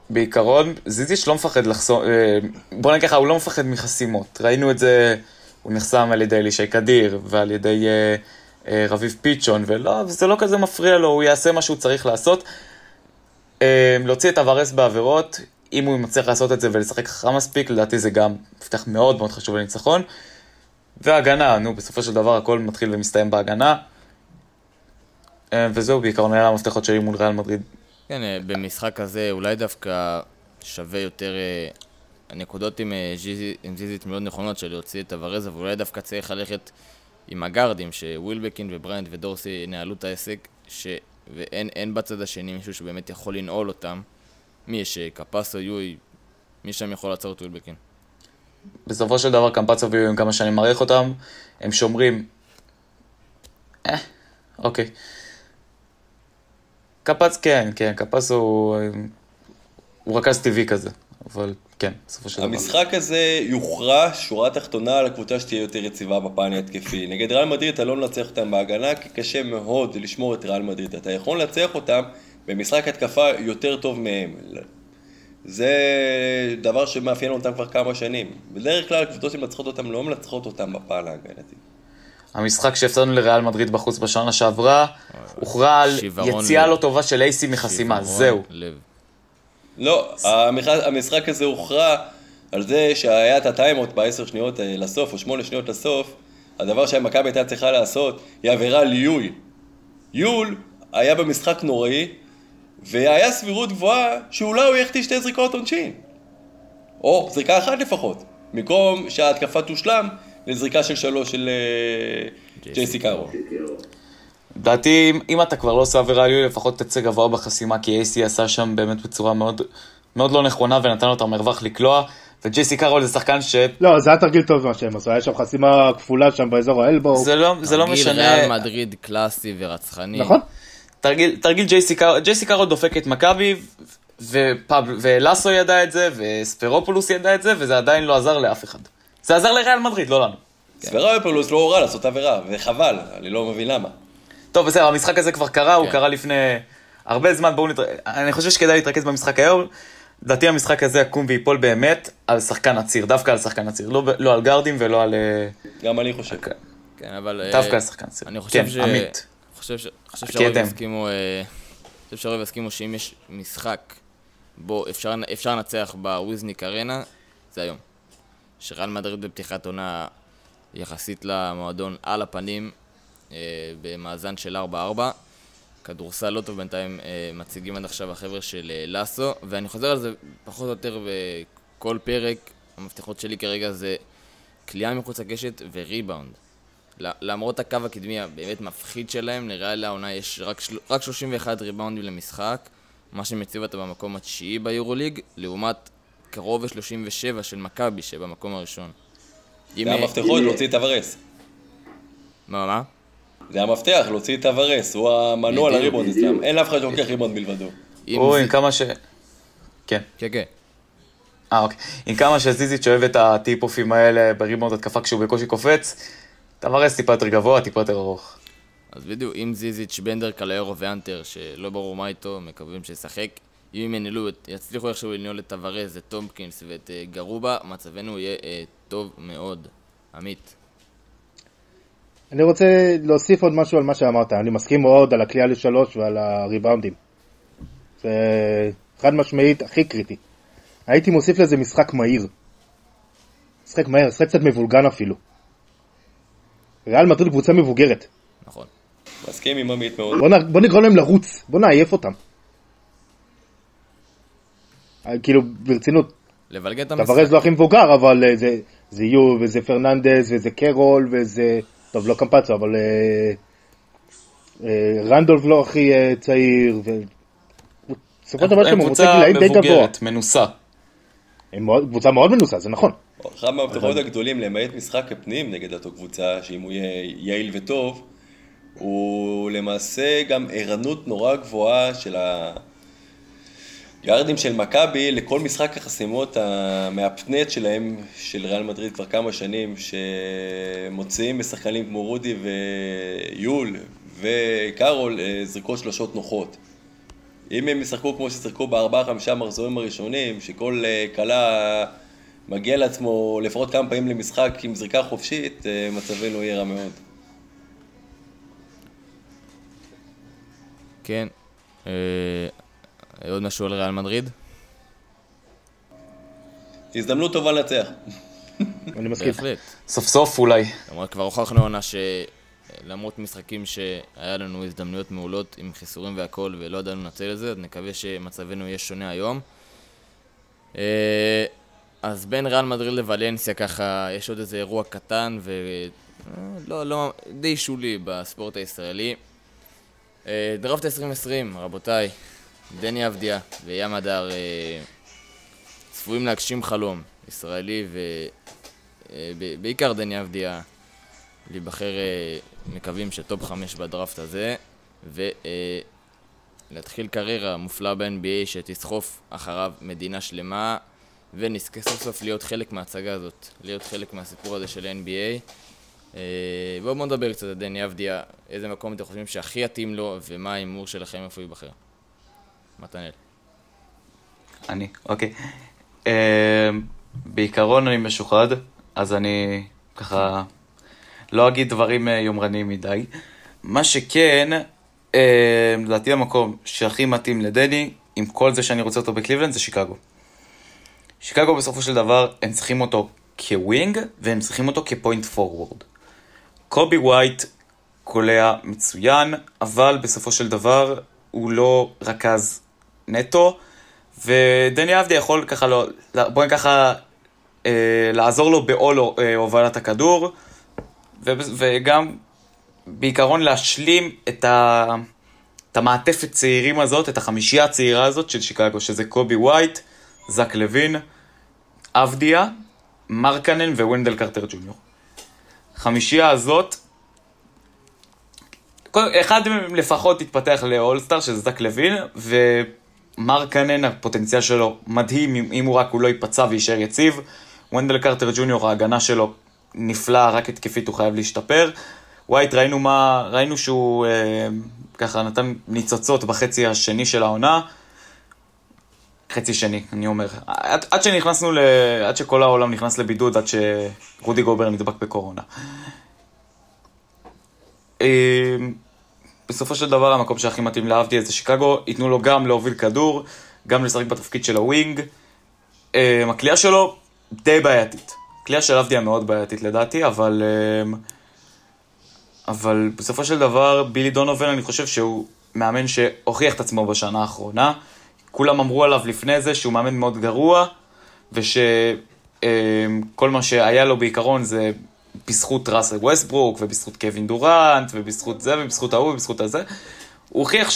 בעיקרון, זיזיץ' לא מפחד לחסום, אה, בוא נגיד ככה, הוא לא מפחד מחסימות. ראינו את זה, הוא נחסם על ידי אלישי קדיר ועל ידי אה, אה, רביב פיצ'ון, ולא, זה לא כזה מפריע לו, הוא יעשה מה שהוא צריך לעשות. אה, להוציא את הוורס בעבירות, אם הוא מצליח לעשות את זה ולשחק חכם מספיק, לדעתי זה גם מפתח מאוד מאוד חשוב לניצחון. והגנה, נו, בסופו של דבר הכל מתחיל ומסתיים בהגנה. אה, וזהו בעיקרון היה המפתחות שלי מול ריאל מדריד. כן, אה, במשחק הזה אולי דווקא שווה יותר... אה, הנקודות עם, עם זיזיץ' מאוד נכונות של להוציא את טבארס, ואולי דווקא צריך ללכת עם הגארדים, שווילבקין ובראיינט ודורסי ינהלו את העסק, ש... ואין בצד השני מישהו שבאמת יכול לנעול אותם. מי יש? קמפצו, יול, מי שם יכול לעצור את ווילבקין? בסופו של דבר קמפצו ויול, כמה שאני מעריך אותם, הם שומרים... אה, אוקיי. קפץ, כן, כן, קפץ הוא, הוא רכז טבעי כזה, אבל כן, בסופו של דבר. המשחק הזה יוכרע שורה תחתונה על הקבוצה שתהיה יותר יציבה בפן ההתקפי. נגד ריאל מדריד אתה לא מנצח אותם בהגנה, כי קשה מאוד לשמור את ריאל מדריד. אתה יכול לנצח אותם במשחק התקפה יותר טוב מהם. זה דבר שמאפיין אותם כבר כמה שנים. בדרך כלל הקבוצות שמנצחות אותם לא מנצחות אותם בפן ההגנתי. המשחק שהפסדנו לריאל מדריד בחוץ בשנה שעברה, הוכרע על יציאה לא טובה של אייסי מחסימה, זהו. לא, המשחק הזה הוכרע על זה שהיה את הטיימות בעשר שניות אה, לסוף, או שמונה שניות לסוף, הדבר שמכבי הייתה צריכה לעשות היא עבירה ליול. יול היה במשחק נוראי, והיה סבירות גבוהה שאולי הוא יחטיא שתי זריקות עונשין. או זריקה אחת לפחות. במקום שההתקפה תושלם, לזריקה של שלוש של אה, ג'ייסי קארול. לדעתי, אם אתה כבר לא עושה עבירה עליו, לפחות תצא גבוה בחסימה, כי אייסי עשה שם באמת בצורה מאוד, מאוד לא נכונה, ונתן לו את המרווח לקלוע, וג'ייסי קארול זה שחקן ש... לא, זה היה תרגיל טוב מה שהם עשו, היה שם חסימה כפולה שם באזור ה elbow. זה לא, זה לא משנה... תרגיל ריאל מדריד קלאסי ורצחני. נכון. תרגיל, תרגיל ג'ייסי קארול, ג'ייסי קארול דופק את מכבי, ולאסו ידע את זה, וספרופולוס ידע את זה, וזה עדיין לא עזר לאף אחד. זה עזר לריאל מדריד, לא לנו. ספרופולוס לא הורה לעשות עבירה, וחבל, אני לא מבין למה. טוב, בסדר, המשחק הזה כבר קרה, הוא כן. קרה לפני הרבה זמן, בואו נתרכז, אני חושב שכדאי להתרכז במשחק היום. לדעתי המשחק הזה יקום וייפול באמת על שחקן עציר, דווקא על שחקן עציר, לא, לא על גארדים ולא על... אה, גם אני חושב. כן, אבל... דווקא על שחקן עציר. אני חושב כן, ש... עמית. חושב שהרוב יסכימו, אה, חושב שהרוב יסכימו שאם יש משחק בו אפשר, אפשר לנצח בוויזניק ארנה, זה היום. שריאל מדריד בפתיחת עונה יחסית למועדון על הפנים, אה, במאזן של 4-4. כדורסל לא טוב בינתיים אה, מציגים עד עכשיו החבר'ה של אה, לאסו, ואני חוזר על זה פחות או יותר בכל פרק. המפתחות שלי כרגע זה כליאה מחוץ לקשת וריבאונד. למרות הקו הקדמי הבאמת מפחיד שלהם, נראה לי העונה יש רק, של... רק 31 ריבאונדים למשחק, מה שמציב אותה במקום התשיעי ביורוליג, לעומת קרוב ל-37 של מכבי שבמקום הראשון. זה המפתחות להוציא את הוורס. מה, מה? זה המפתח, להוציא את הוורס, הוא המנוע לריבונד אצלם, אין אף אחד שלוקח ריבונד מלבדו. הוא עם כמה ש... כן. כן, כן. אה, אוקיי. עם כמה שזיזיץ' אוהב את הטיפ-אינים האלה בריבאונד התקפה כשהוא בקושי קופץ, טבארס טיפה יותר גבוה, טיפה יותר ארוך. אז בדיוק, אם זיזיץ', בנדר, קלויארו והאנטר, שלא ברור מה איתו, מקווים שישחק. אם הם ינהלו, יצליחו איכשהו לנעול את טבארס, את טומפקינס ואת אה, גארובה, מצבנו יהיה אה, טוב מאוד. עמית. אני רוצה להוסיף עוד משהו על מה שאמרת. אני מסכים מאוד על הקליעה לשלוש ועל הריבאונדים. זה חד משמעית הכי קריטי. הייתי מוסיף לזה משחק מהיר. משחק מהיר, משחק קצת מבולגן אפילו. ריאל מדריד קבוצה מבוגרת. נכון. מסכים עם עמית מאוד. בוא, נ... בוא נגרום להם לרוץ, בוא נעייף אותם. אה, כאילו, ברצינות, לבלגן את המשחק. טוורז לא הכי מבוגר, אבל אה, זה, זה יו, וזה פרננדס, וזה קרול, וזה... טוב, לא קמפצו, אבל... אה, אה, רנדולף לא הכי אה, צעיר, ו... בסופו של דבר הם שהם קבוצה גילאים די גבוה. מבוגרת, מנוסה. הם מאוד- קבוצה מאוד מנוסה, זה נכון. אחד מהמפתחות הגדולים למעט משחק הפנים נגד אותו קבוצה, שאם הוא יהיה יעיל וטוב, הוא למעשה גם ערנות נורא גבוהה של הגארדים של מכבי לכל משחק החסימות המהפנט שלהם, של ריאל מדריד כבר כמה שנים, שמוציאים משחקנים כמו רודי ויול וקארול אה, זריקות שלושות נוחות. אם הם ישחקו כמו ששיחקו בארבעה חמישה מחזורים הראשונים, שכל אה, כלה מגיע לעצמו לפחות כמה פעמים למשחק עם זריקה חופשית, אה, מצבנו יהיה רע מאוד. כן. אה, עוד משהו על ריאל מדריד? הזדמנות טובה לנצח. אני מסכים. בהחלט. סוף סוף אולי. למרות כבר הוכחנו עונה שלמרות משחקים שהיה לנו הזדמנויות מעולות עם חיסורים והכל ולא ידענו לנצל את זה, אז נקווה שמצבנו יהיה שונה היום. אה, אז בין ריאל מדריד לוולנסיה ככה, יש עוד איזה אירוע קטן ולא, לא, די שולי בספורט הישראלי. אה, דראפט 2020, רבותיי, דני אבדיה וים הדר אה, צפויים להגשים חלום ישראלי ובעיקר דני אבדיה להיבחר, אה, מקווים שטופ 5 בדראפט הזה ולהתחיל קריירה מופלאה ב-NBA שתסחוף אחריו מדינה שלמה ונזכה סוף סוף להיות חלק מההצגה הזאת, להיות חלק מהסיפור הזה של NBA. אה, בואו בוא נדבר קצת על דני אבדיה, איזה מקום אתם חושבים שהכי יתאים לו ומה ההימור שלכם איפה הוא ייבחר. מתנאל. אני, אוקיי. אה, בעיקרון אני משוחד, אז אני ככה לא אגיד דברים אה, יומרניים מדי. מה שכן, אה, לדעתי המקום שהכי מתאים לדני, עם כל זה שאני רוצה אותו בקליבלנד, זה שיקגו. שיקגו בסופו של דבר, הם צריכים אותו כ wing, והם צריכים אותו כ point forward. קובי ווייט קולע מצוין, אבל בסופו של דבר הוא לא רכז נטו, ודני אבדי יכול ככה, לא, בואי ככה, אה, לעזור לו בעול אה, הובלת הכדור, ו, וגם בעיקרון להשלים את, ה, את המעטפת צעירים הזאת, את החמישייה הצעירה הזאת של שיקגו, שזה קובי ווייט, זק לוין, אבדיה, מרקנן וונדל קרטר ג'וניור. חמישייה הזאת, אחד מהם לפחות התפתח לאולסטאר, שזה זק לוין, ומרקנן, הפוטנציאל שלו מדהים, אם, הוא רק הוא לא ייפצע ויישאר יציב. וונדל קרטר ג'וניור, ההגנה שלו נפלאה, רק התקפית הוא חייב להשתפר. ווייט, ראינו מה, ראינו שהוא אה, ככה נתן ניצוצות בחצי השני של העונה. חצי שני, אני אומר. עד, עד שנכנסנו ל... עד שכל העולם נכנס לבידוד, עד שרודי גובר נדבק בקורונה. אה, בסופו של דבר המקום שהכי מתאים לאהבתי זה שיקגו, ייתנו לו גם להוביל כדור, גם לשחק בתפקיד של הווינג. אה, הקליעה שלו די בעייתית. הקליעה של עבדיה מאוד בעייתית לדעתי, אבל... אה, אבל בסופו של דבר, בילי דונובן, אני חושב שהוא מאמן שהוכיח את עצמו בשנה האחרונה. כולם אמרו עליו לפני זה שהוא מאמן מאוד גרוע, ושכל מה שהיה לו בעיקרון זה בזכות ראסל ווסטברוק, ובזכות קווין דורנט, ובזכות זה, ובזכות ההוא, ובזכות הזה. הוא הוכיח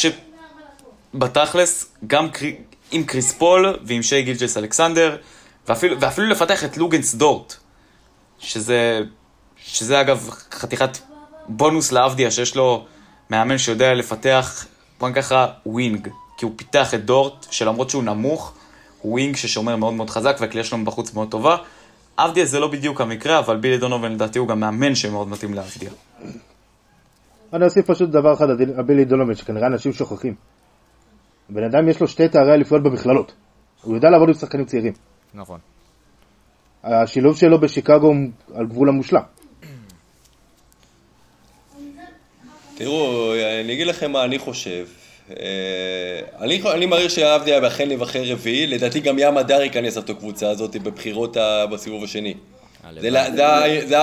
שבתכלס, גם קרי- עם קריס פול ועם שי גילג'ס אלכסנדר, ואפילו, ואפילו לפתח את לוגנץ דורט, שזה, שזה אגב חתיכת בונוס לעבדיה, שיש לו מאמן שיודע לפתח, בוא נקרא ככה, wing. כי הוא פיתח את דורט, שלמרות שהוא נמוך, הוא wing ששומר מאוד מאוד חזק, והקליעה שלו מבחוץ מאוד טובה. עבדיה זה לא בדיוק המקרה, אבל בילי דונובן לדעתי הוא גם מאמן שמאוד מתאים לעבדיה. אני אוסיף פשוט דבר אחד על בילי דונובן, שכנראה אנשים שוכחים. בן אדם יש לו שתי תארי אליפויות במכללות. הוא יודע לעבוד עם שחקנים צעירים. נכון. השילוב שלו בשיקגו הוא על גבול המושלם. תראו, אני אגיד לכם מה אני חושב. אה, אני, אני מעריך שעבדיה אכן יבחר רביעי, לדעתי גם ים הדר ייכנס לאותו קבוצה הזאת בבחירות ה- בסיבוב השני. זה,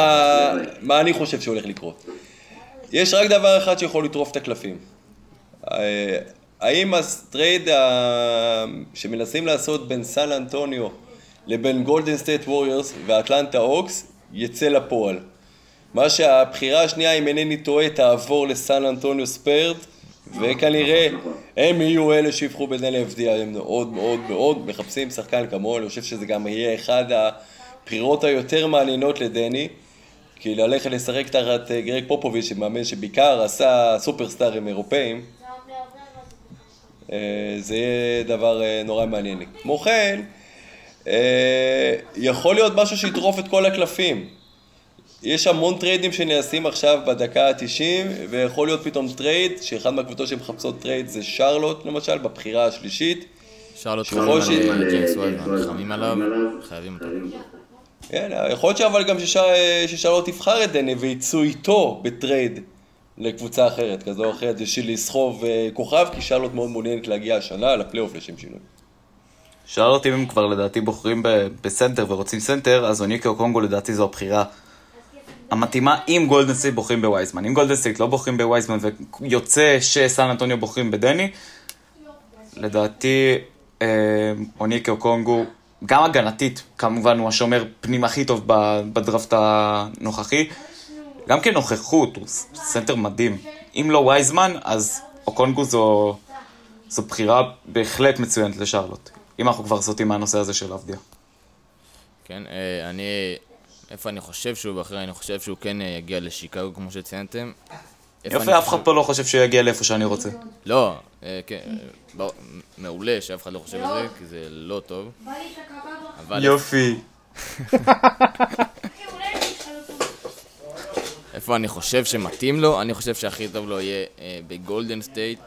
מה אני חושב שהולך לקרות. יש רק דבר אחד שיכול לטרוף את הקלפים. אה, האם הטרייד ה- שמנסים לעשות בין סן אנטוניו לבין גולדן סטייט ווריורס ואטלנטה הוקס יצא לפועל? מה שהבחירה השנייה, אם אינני טועה, תעבור לסן אנטוניו ספרס, וכנראה הם יהיו אלה שיבחרו את עבדיה, הם מאוד מאוד מאוד מחפשים שחקן כמוהו, אני חושב שזה גם יהיה אחד הבחירות היותר מעניינות לדני, כי ללכת לשחק תחת אה, גרג פופוביץ', שמאמן שבעיקר עשה סופרסטארים אירופאים, אה, זה יהיה דבר אה, נורא מעניין. כמו כן, יכול להיות משהו שיטרוף את כל הקלפים. יש המון טריידים שנעשים עכשיו בדקה ה-90, ויכול להיות פתאום טרייד, שאחד מהקבוצות שמחפשות טרייד זה שרלוט למשל, בבחירה השלישית. שרלוט חמים על ג'יימס וייזמן, נלחמים עליו, חייבים אותו. כן, יכול להיות שאבל גם ששר- ששרלוט תבחר את דני ויצאו איתו בטרייד לקבוצה אחרת, כזו או אחרת, בשביל לסחוב אה, כוכב, כי שרלוט מאוד מעוניינת להגיע השנה לפלייאוף לשם שינוי. אותי אם הם כבר לדעתי בוחרים ב- בסנטר ורוצים סנטר, אז אונייקה אוקונגו לדעתי זו הבחירה המתאימה אם גולדן סטייט בוחרים בווייזמן. אם גולדן סטייט לא בוחרים בווייזמן ויוצא שסן אנטוניו בוחרים בדני, לדעתי אה, אונייקה אוקונגו, גם הגנתית, כמובן הוא השומר פנים הכי טוב בדראפט הנוכחי, גם כנוכחות, הוא ס- סנטר מדהים. אם לא וייזמן, אז אוקונגו זו, זו בחירה בהחלט מצוינת לשרלוט. אם אנחנו כבר סוטים מהנושא הזה של עבדיה. כן, אה, אני... איפה אני חושב שהוא בחר? אני חושב שהוא כן אה, יגיע לשיקגו, כמו שציינתם. יופי, אף אחד פה לא חושב שהוא יגיע לאיפה שאני רוצה. לא, אה, כן, אה, מעולה שאף אחד לא חושב על זה, כי זה לא טוב. יופי. איפה אני חושב שמתאים לו? אני חושב שהכי טוב לו יהיה בגולדן סטייט.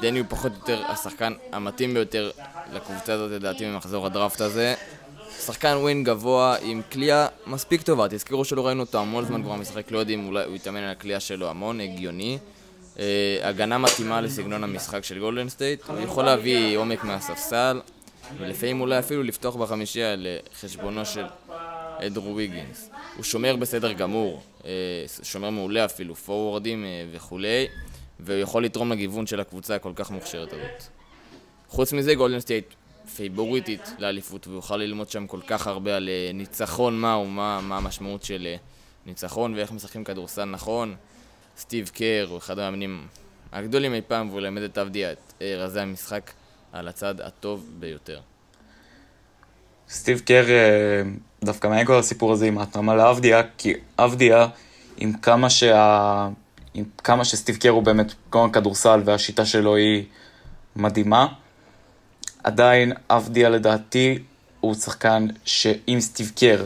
דני הוא פחות או יותר השחקן המתאים ביותר לקבוצה הזאת לדעתי ממחזור הדראפט הזה. שחקן wing גבוה עם קליעה מספיק טובה, תזכרו שלא ראינו אותו המון זמן כבר משחק, לא יודעים, אולי הוא יתאמן על הקליעה שלו המון, הגיוני. אה, הגנה מתאימה לסגנון המשחק של גולדן סטייט, הוא יכול להביא עומק מהספסל, ולפעמים אולי אפילו לפתוח בחמישייה על חשבונו של אנדרו ויגינס. הוא שומר בסדר גמור, אה, שומר מעולה אפילו, פורוורדים אה, וכולי, והוא יכול לתרום לגיוון של הקבוצה הכל כך מוכשרת הזאת. חוץ מזה, גולדן סטייט פייבוריטית לאליפות, והוא יוכל ללמוד שם כל כך הרבה על אה, ניצחון מהו, מה, מה המשמעות של אה, ניצחון ואיך משחקים כדורסל נכון. סטיב קר הוא אחד המאמנים הגדולים אי פעם, והוא למד את עבדיה את אה, רזי המשחק על הצד הטוב ביותר. סטיב קר, דווקא מעניין כל הסיפור הזה עם ההתאמה לאבדיה, כי אבדיה, עם כמה, שה... עם כמה שסטיב קר הוא באמת גאון כדורסל והשיטה שלו היא מדהימה, עדיין אבדיה לדעתי הוא שחקן שאם סטיב קר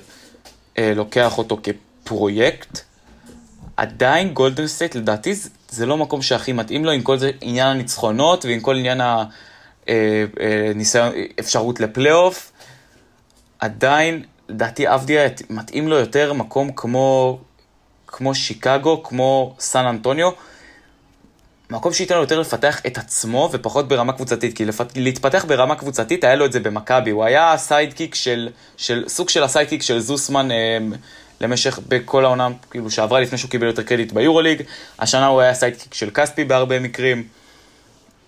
אה, לוקח אותו כפרויקט, עדיין גולדן סטייט לדעתי זה, זה לא מקום שהכי מתאים לו עם כל זה עניין הניצחונות ועם כל עניין הניסיון, אפשרות לפלייאוף. עדיין, לדעתי אבדיה מתאים לו יותר מקום כמו, כמו שיקגו, כמו סן אנטוניו. מקום שייתן לו יותר לפתח את עצמו ופחות ברמה קבוצתית, כי לפת... להתפתח ברמה קבוצתית היה לו את זה במכבי, הוא היה sidekick של, של, סוג של ה sidekick של זוסמן אה, למשך, בכל העונה, כאילו שעברה לפני שהוא קיבל יותר קרדיט ביורוליג, השנה הוא היה sidekick של כספי בהרבה מקרים.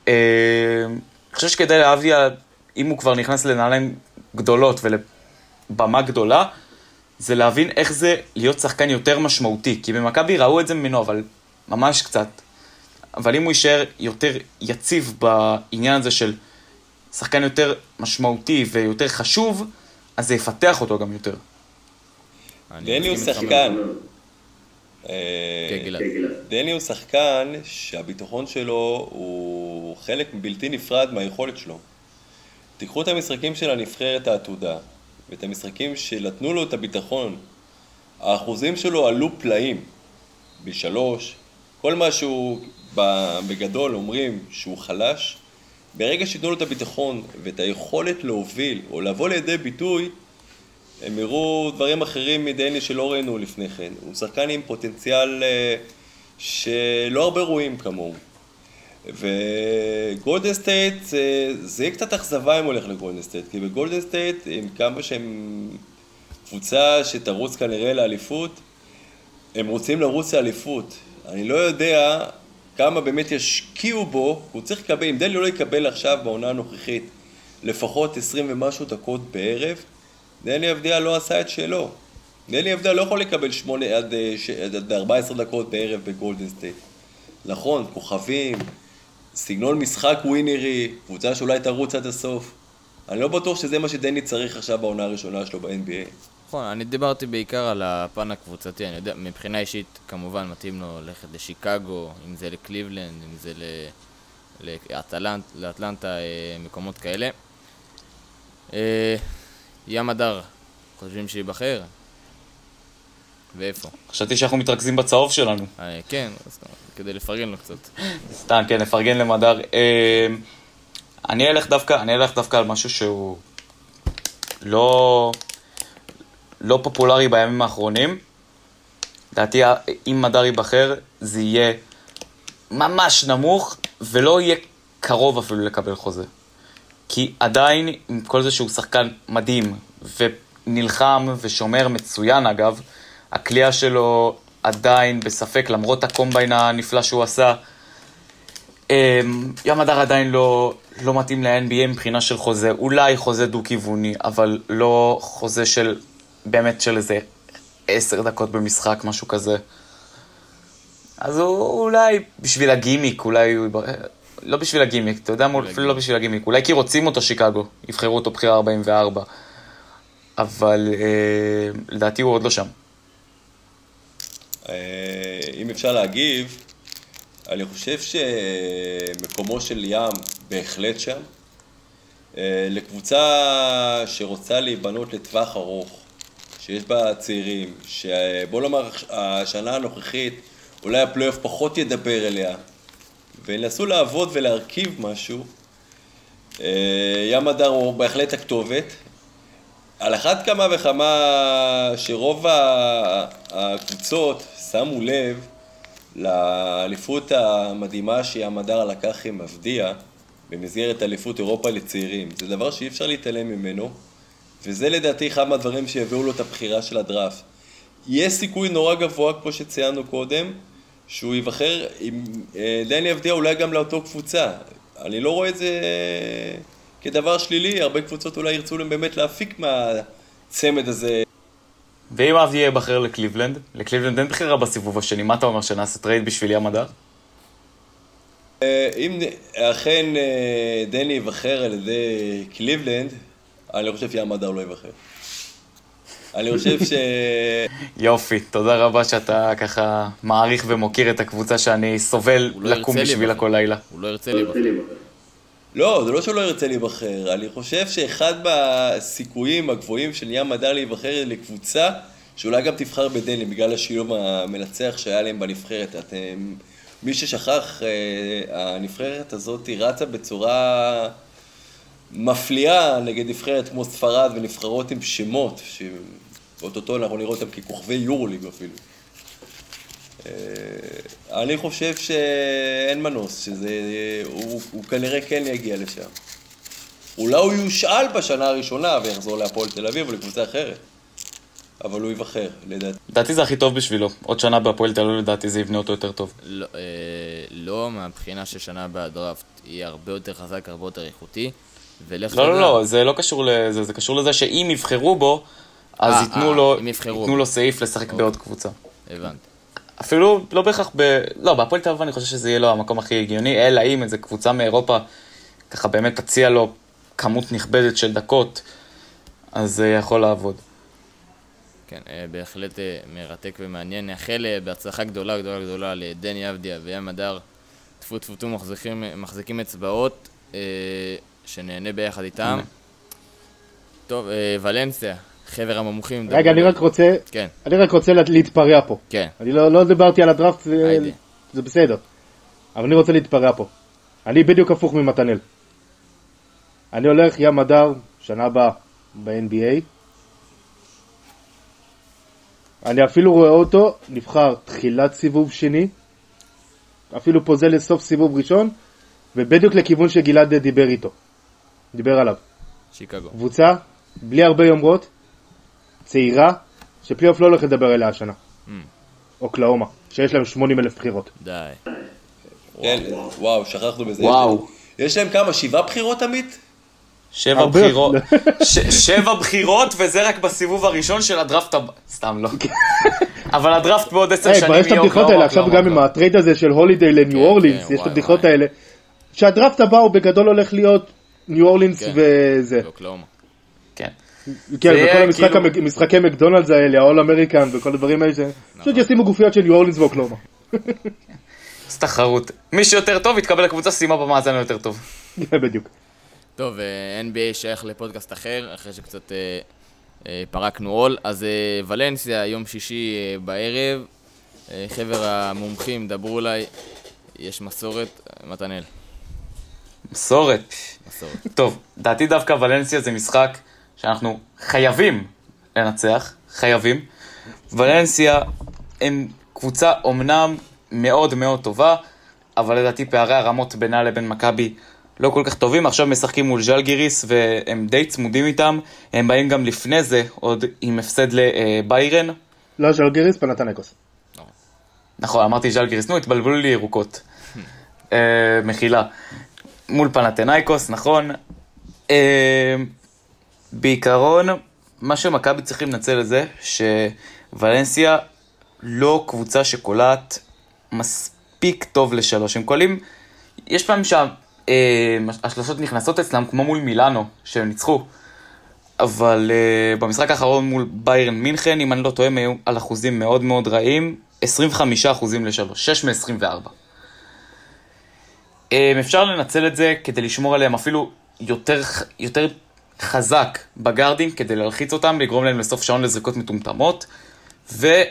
אה, אני חושב שכדאי לאבדיה, אם הוא כבר נכנס לנעליים גדולות ולבמה גדולה, זה להבין איך זה להיות שחקן יותר משמעותי, כי במכבי ראו את זה ממנו, אבל ממש קצת. אבל אם הוא יישאר יותר יציב בעניין הזה של שחקן יותר משמעותי ויותר חשוב, אז זה יפתח אותו גם יותר. דני הוא שחקן. אה, כן. דני הוא שחקן שהביטחון שלו הוא חלק בלתי נפרד מהיכולת שלו. תיקחו את המשחקים של הנבחרת העתודה, ואת המשחקים שנתנו לו את הביטחון. האחוזים שלו עלו פלאים. בשלוש, כל מה שהוא בגדול אומרים שהוא חלש, ברגע שייתנו לו את הביטחון ואת היכולת להוביל או לבוא לידי ביטוי, הם יראו דברים אחרים מדני שלא ראינו לפני כן. הוא שחקן עם פוטנציאל אה, שלא הרבה רואים כמוהו. וגולדן סטייט, זה, זה יהיה קצת אכזבה אם הולך לגולדן סטייט, כי בגולדן סטייט, עם כמה שהם קבוצה שתרוץ כנראה לאליפות, הם רוצים לרוץ לאליפות. אני לא יודע כמה באמת ישקיעו בו, הוא צריך לקבל, אם דני לא יקבל עכשיו בעונה הנוכחית לפחות 20 ומשהו דקות בערב, דני אבדיה לא עשה את שלו. דני אבדיה לא יכול לקבל 8 עד, אה, ש- עד 14 דקות בערב בגולדן סטייט. נכון, כוכבים, סגנון משחק ווינרי, קבוצה שאולי תרוץ עד הסוף. אני לא בטוח שזה מה שדני צריך עכשיו בעונה הראשונה שלו ב-NBA. נכון, אני דיברתי בעיקר על הפן הקבוצתי, אני יודע, מבחינה אישית כמובן מתאים לו ללכת לשיקגו, אם זה לקליבלנד, אם זה לאטלנט, לאטלנטה, אה, מקומות כאלה. אה, ים הדר, חושבים שייבחר? ואיפה? חשבתי שאנחנו מתרכזים בצהוב שלנו. אה, כן, כדי לפרגן לו קצת. סתם, כן, לפרגן למדר. אני אלך דווקא, אני אלך דווקא על משהו שהוא לא, לא פופולרי בימים האחרונים. לדעתי, אם מדר ייבחר, זה יהיה ממש נמוך, ולא יהיה קרוב אפילו לקבל חוזה. כי עדיין, עם כל זה שהוא שחקן מדהים, ונלחם ושומר מצוין אגב, הכלייה שלו עדיין בספק, למרות הקומביין הנפלא שהוא עשה. אמ, ים הדר עדיין לא, לא מתאים ל-NBA מבחינה של חוזה, אולי חוזה דו-כיווני, אבל לא חוזה של, באמת של איזה עשר דקות במשחק, משהו כזה. אז הוא אולי בשביל הגימיק, אולי הוא... לא בשביל הגימיק, אתה יודע מה, אפילו לא בשביל הגימיק, אולי כי רוצים אותו שיקגו, יבחרו אותו בחירה 44. אבל אה, לדעתי הוא עוד לא שם. אה, אם אפשר להגיב, אני חושב שמקומו של ים בהחלט שם. אה, לקבוצה שרוצה להיבנות לטווח ארוך, שיש בה צעירים, שבוא נאמר השנה הנוכחית אולי הפלייאוף פחות ידבר אליה, וינסו לעבוד ולהרכיב משהו, אה, ים הדר הוא בהחלט הכתובת. על אחת כמה וכמה שרוב הקבוצות שמו לב לאליפות המדהימה שים הדר לקח עם מבדיה במסגרת אליפות אירופה לצעירים. זה דבר שאי אפשר להתעלם ממנו, וזה לדעתי אחד מהדברים שיביאו לו את הבחירה של הדראפט. יש סיכוי נורא גבוה, כמו שציינו קודם, שהוא ייבחר עם אה, דני אבדיה אולי גם לאותו קבוצה. אני לא רואה את זה כדבר שלילי, הרבה קבוצות אולי ירצו להם באמת להפיק מהצמד הזה. ואם אבדיה ייבחר לקליבלנד, לקליבלנד אין בחירה בסיבוב השני, מה אתה אומר, שנעשה טרייד בשביל ים מדר? אה, אם אכן אה, דני ייבחר על ידי קליבלנד, אני לא חושב ים מדר לא ייבחר. אני חושב ש... יופי, תודה רבה שאתה ככה מעריך ומוקיר את הקבוצה שאני סובל לא לקום בשבילה. כל לילה. הוא לא ירצה להיבחר. לא, זה לא שהוא לא ירצה להיבחר, אני חושב שאחד מהסיכויים הגבוהים של ים מדר להיבחר לקבוצה, שאולי גם תבחר בדני, בגלל השילוב המנצח שהיה להם בנבחרת. אתם... מי ששכח, אה, הנבחרת הזאת רצה בצורה מפליאה נגד נבחרת כמו ספרד ונבחרות עם שמות, שאו-טו-טו אנחנו נראה אותם ככוכבי יורוליג אפילו. אה, אני חושב שאין מנוס, שזה... הוא, הוא כנראה כן יגיע לשם. אולי הוא יושאל בשנה הראשונה ויחזור להפועל תל אביב או לקבוצה אחרת. אבל הוא ייבחר, לדעתי. לדעתי זה הכי טוב בשבילו. עוד שנה בהפועל תל אביב לדעתי זה יבנה אותו יותר טוב. לא, אה, לא מהבחינה ששנה הבאה הדראפט יהיה הרבה יותר חזק, הרבה יותר איכותי. ולך לא, לא, לא, זה לא קשור לזה, זה קשור לזה שאם יבחרו בו, אז אה, ייתנו אה, לו, ייתנו. לו סעיף לשחק בעוד קבוצה. הבנתי. אפילו לא בהכרח ב... לא, בהפועל תל אביב אני חושב שזה יהיה לו המקום הכי הגיוני, אלא אם איזה קבוצה מאירופה ככה באמת תציע לו כמות נכבדת של דקות, אז זה יכול לעבוד. כן, אה, בהחלט מרתק ומעניין. נאחל בהצלחה גדולה גדולה גדולה לדני אבדיה וים הדר. טפו טפו טפו מחזיקים, מחזיקים אצבעות, שנהנה ביחד איתם. טוב, אה, ולנסיה, חבר המומחים. רגע, אני רק רוצה, כן, אני רק רוצה לה- להתפרע פה. כן, אני לא, לא דיברתי על הדראפט, היידה. זה בסדר. אבל אני רוצה להתפרע פה. אני בדיוק הפוך ממתנאל. אני הולך ים הדר, שנה הבאה ב-NBA. אני אפילו רואה אותו נבחר תחילת סיבוב שני, אפילו פוזל לסוף סיבוב ראשון, ובדיוק לכיוון שגלעד דיבר איתו, דיבר עליו. שיקגו. קבוצה, בלי הרבה יומרות, צעירה, שפלייאוף לא הולך לדבר עליה השנה. אוקלאומה, שיש להם 80 אלף בחירות. די. כן, וואו, שכחנו בזה. וואו. יש להם כמה? שבעה בחירות, עמית? שבע בחירות, ש- שבע בחירות, וזה רק בסיבוב הראשון של הדראפט הבא. סתם לא. אבל הדראפט בעוד עשר כבר שנים יש את יהיה הבדיחות אוקלאומה, האלה, עכשיו אוקלאומה, גם עם אוקלאומה. הטרייד הזה של הולידיי לניו כן, אורלינס, כן, יש את הבדיחות. האלה. שהדראפט הבא הוא בגדול הולך להיות ניו אורלינס כן. וזה. כן. כן, וכל המשחק כאילו- המג- משחקי מקדונלדס האלה, האול אמריקן וכל הדברים האלה, נכון. פשוט ישימו גופיות של ניו אורלינס ואוקלאומה. אז תחרות. מי שיותר טוב יתקבל לקבוצה סיימה במאזן היותר טוב. בדיוק. טוב, אה, NBA שייך לפודקאסט אחר, אחרי שקצת אה, אה, פרקנו עול. אז אה, ולנסיה, יום שישי אה, בערב. אה, חבר המומחים, דברו אליי. יש מסורת, מתנאל, מסורת. מסורת. טוב, דעתי דווקא ולנסיה זה משחק שאנחנו חייבים לנצח, חייבים. ולנסיה הם קבוצה אומנם מאוד מאוד טובה, אבל לדעתי פערי הרמות בינה לבין מכבי לא כל כך טובים. עכשיו משחקים מול ז'לגיריס והם די צמודים איתם. הם באים גם לפני זה, עוד עם הפסד לביירן. לא, ז'לגיריס, פנתנקוס. נכון, אמרתי ז'לגיריס, נו, התבלבלו לי ירוקות. אה, מחילה. מול פנתנאיקוס, נכון. אה, בעיקרון, מה שמכבי צריכים לנצל את זה, שוולנסיה לא קבוצה שקולעת מספיק טוב לשלוש. הם קולים, יש פעמים שהשלושות נכנסות אצלם, כמו מול מילאנו, שהם ניצחו. אבל uh, במשחק האחרון מול ביירן מינכן, אם אני לא טועה, הם היו על אחוזים מאוד מאוד רעים, 25 אחוזים לשלוש, 6 מ-24. Um, אפשר לנצל את זה כדי לשמור עליהם אפילו יותר, יותר חזק בגארדים, כדי להלחיץ אותם, לגרום להם לסוף שעון לזריקות מטומטמות, ואולי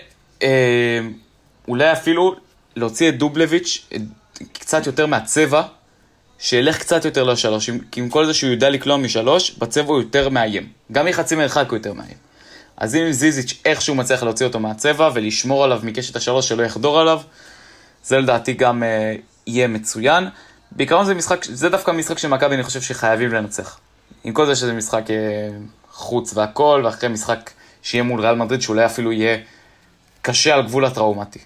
אפילו להוציא את דובלביץ' קצת יותר מהצבע, שילך קצת יותר לשלוש, כי עם כל זה שהוא יודע לקלוע משלוש, בצבע הוא יותר מאיים. גם מחצי מרחק הוא יותר מאיים. אז אם זיזיץ' איכשהו מצליח להוציא אותו מהצבע ולשמור עליו מקשת השלוש שלא יחדור עליו, זה לדעתי גם אה, יהיה מצוין. בעיקרון זה משחק, זה דווקא משחק של מכבי, אני חושב שחייבים לנצח. עם כל זה שזה משחק אה, חוץ והכל, ואחרי משחק שיהיה מול ריאל מדריד, שאולי אפילו יהיה קשה על גבול הטראומטי.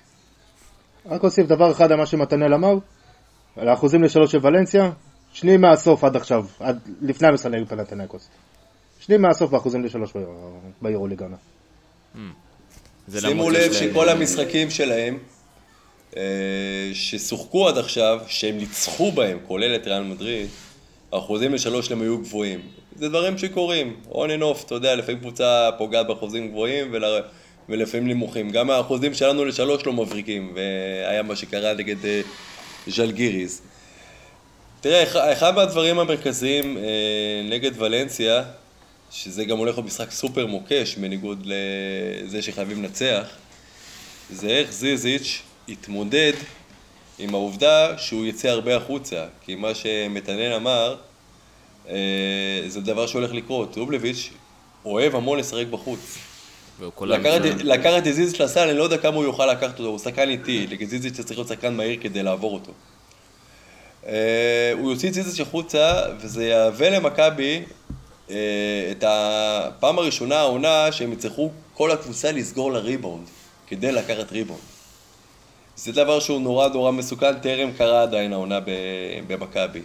רק אוסיף דבר אחד על מה שמתנאל אמר, על האחוזים לשלוש של ולנסיה, שני מהסוף עד עכשיו, עד לפני המשחק נגד פנתנקוס. שני מהסוף באחוזים לשלוש ב- ביורוליג העונה. זה שימו לב שכל המשחקים שלהם, ששוחקו עד עכשיו, שהם ניצחו בהם, כולל את ריאל מדריד, האחוזים לשלוש שלהם היו גבוהים. זה דברים שקורים, on and off, אתה יודע, לפעמים קבוצה פוגעת באחוזים גבוהים ול... ולפעמים נמוכים. גם האחוזים שלנו לשלוש לא מבריקים, והיה מה שקרה נגד אה, ז'לגיריס. תראה, אח- אחד מהדברים המרכזיים אה, נגד ולנסיה, שזה גם הולך במשחק סופר מוקש, בניגוד לזה שחייבים לנצח, זה איך זיזיץ' יתמודד עם העובדה שהוא יצא הרבה החוצה. כי מה שמתנן אמר, אה, זה דבר שהולך לקרות. רובלביץ' אוהב המון לשחק בחוץ. לקחת, את זיזיץ' לסל, אני לא יודע כמה הוא יוכל לקחת אותו, הוא שחקן איטי, נגד זיזיץ' צריך להיות שחקן מהיר כדי לעבור אותו. אה, הוא יוציא את זיזיץ' החוצה, וזה יהווה למכבי אה, את הפעם הראשונה העונה שהם יצטרכו כל הקבוצה לסגור לריבאונד, כדי לקחת ריבאונד. זה דבר שהוא נורא נורא מסוכן, טרם קרה עדיין העונה במכבי.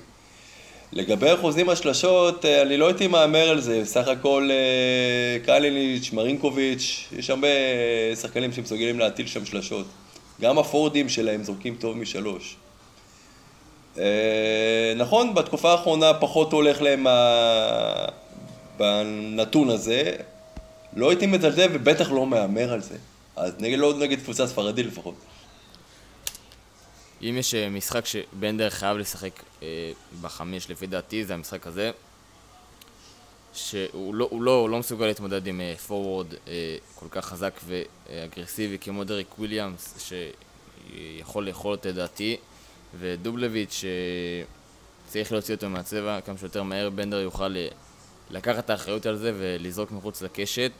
לגבי אחוזים השלשות, אה, אני לא הייתי מהמר על זה, סך הכל אה, קליניץ', מרינקוביץ', יש הרבה אה, שחקנים שמסוגלים להטיל שם שלשות. גם הפורדים שלהם זורקים טוב משלוש. נכון, בתקופה האחרונה פחות הולך להם בנתון הזה. לא הייתי מזלזל ובטח לא מהמר על זה. אז נגד, לא נגד קבוצה ספרדית לפחות. אם יש אה, משחק שבנדר חייב לשחק אה, בחמש, לפי דעתי, זה המשחק הזה. שהוא לא, הוא לא, הוא לא מסוגל להתמודד עם פורוורד אה, כל כך חזק ואגרסיבי כמו דריק וויליאמס, יכול לאכול את דעתי, ודובלביץ' צריך להוציא אותו מהצבע כמה שיותר מהר, בנדר יוכל לקחת את האחריות על זה ולזרוק מחוץ לקשת.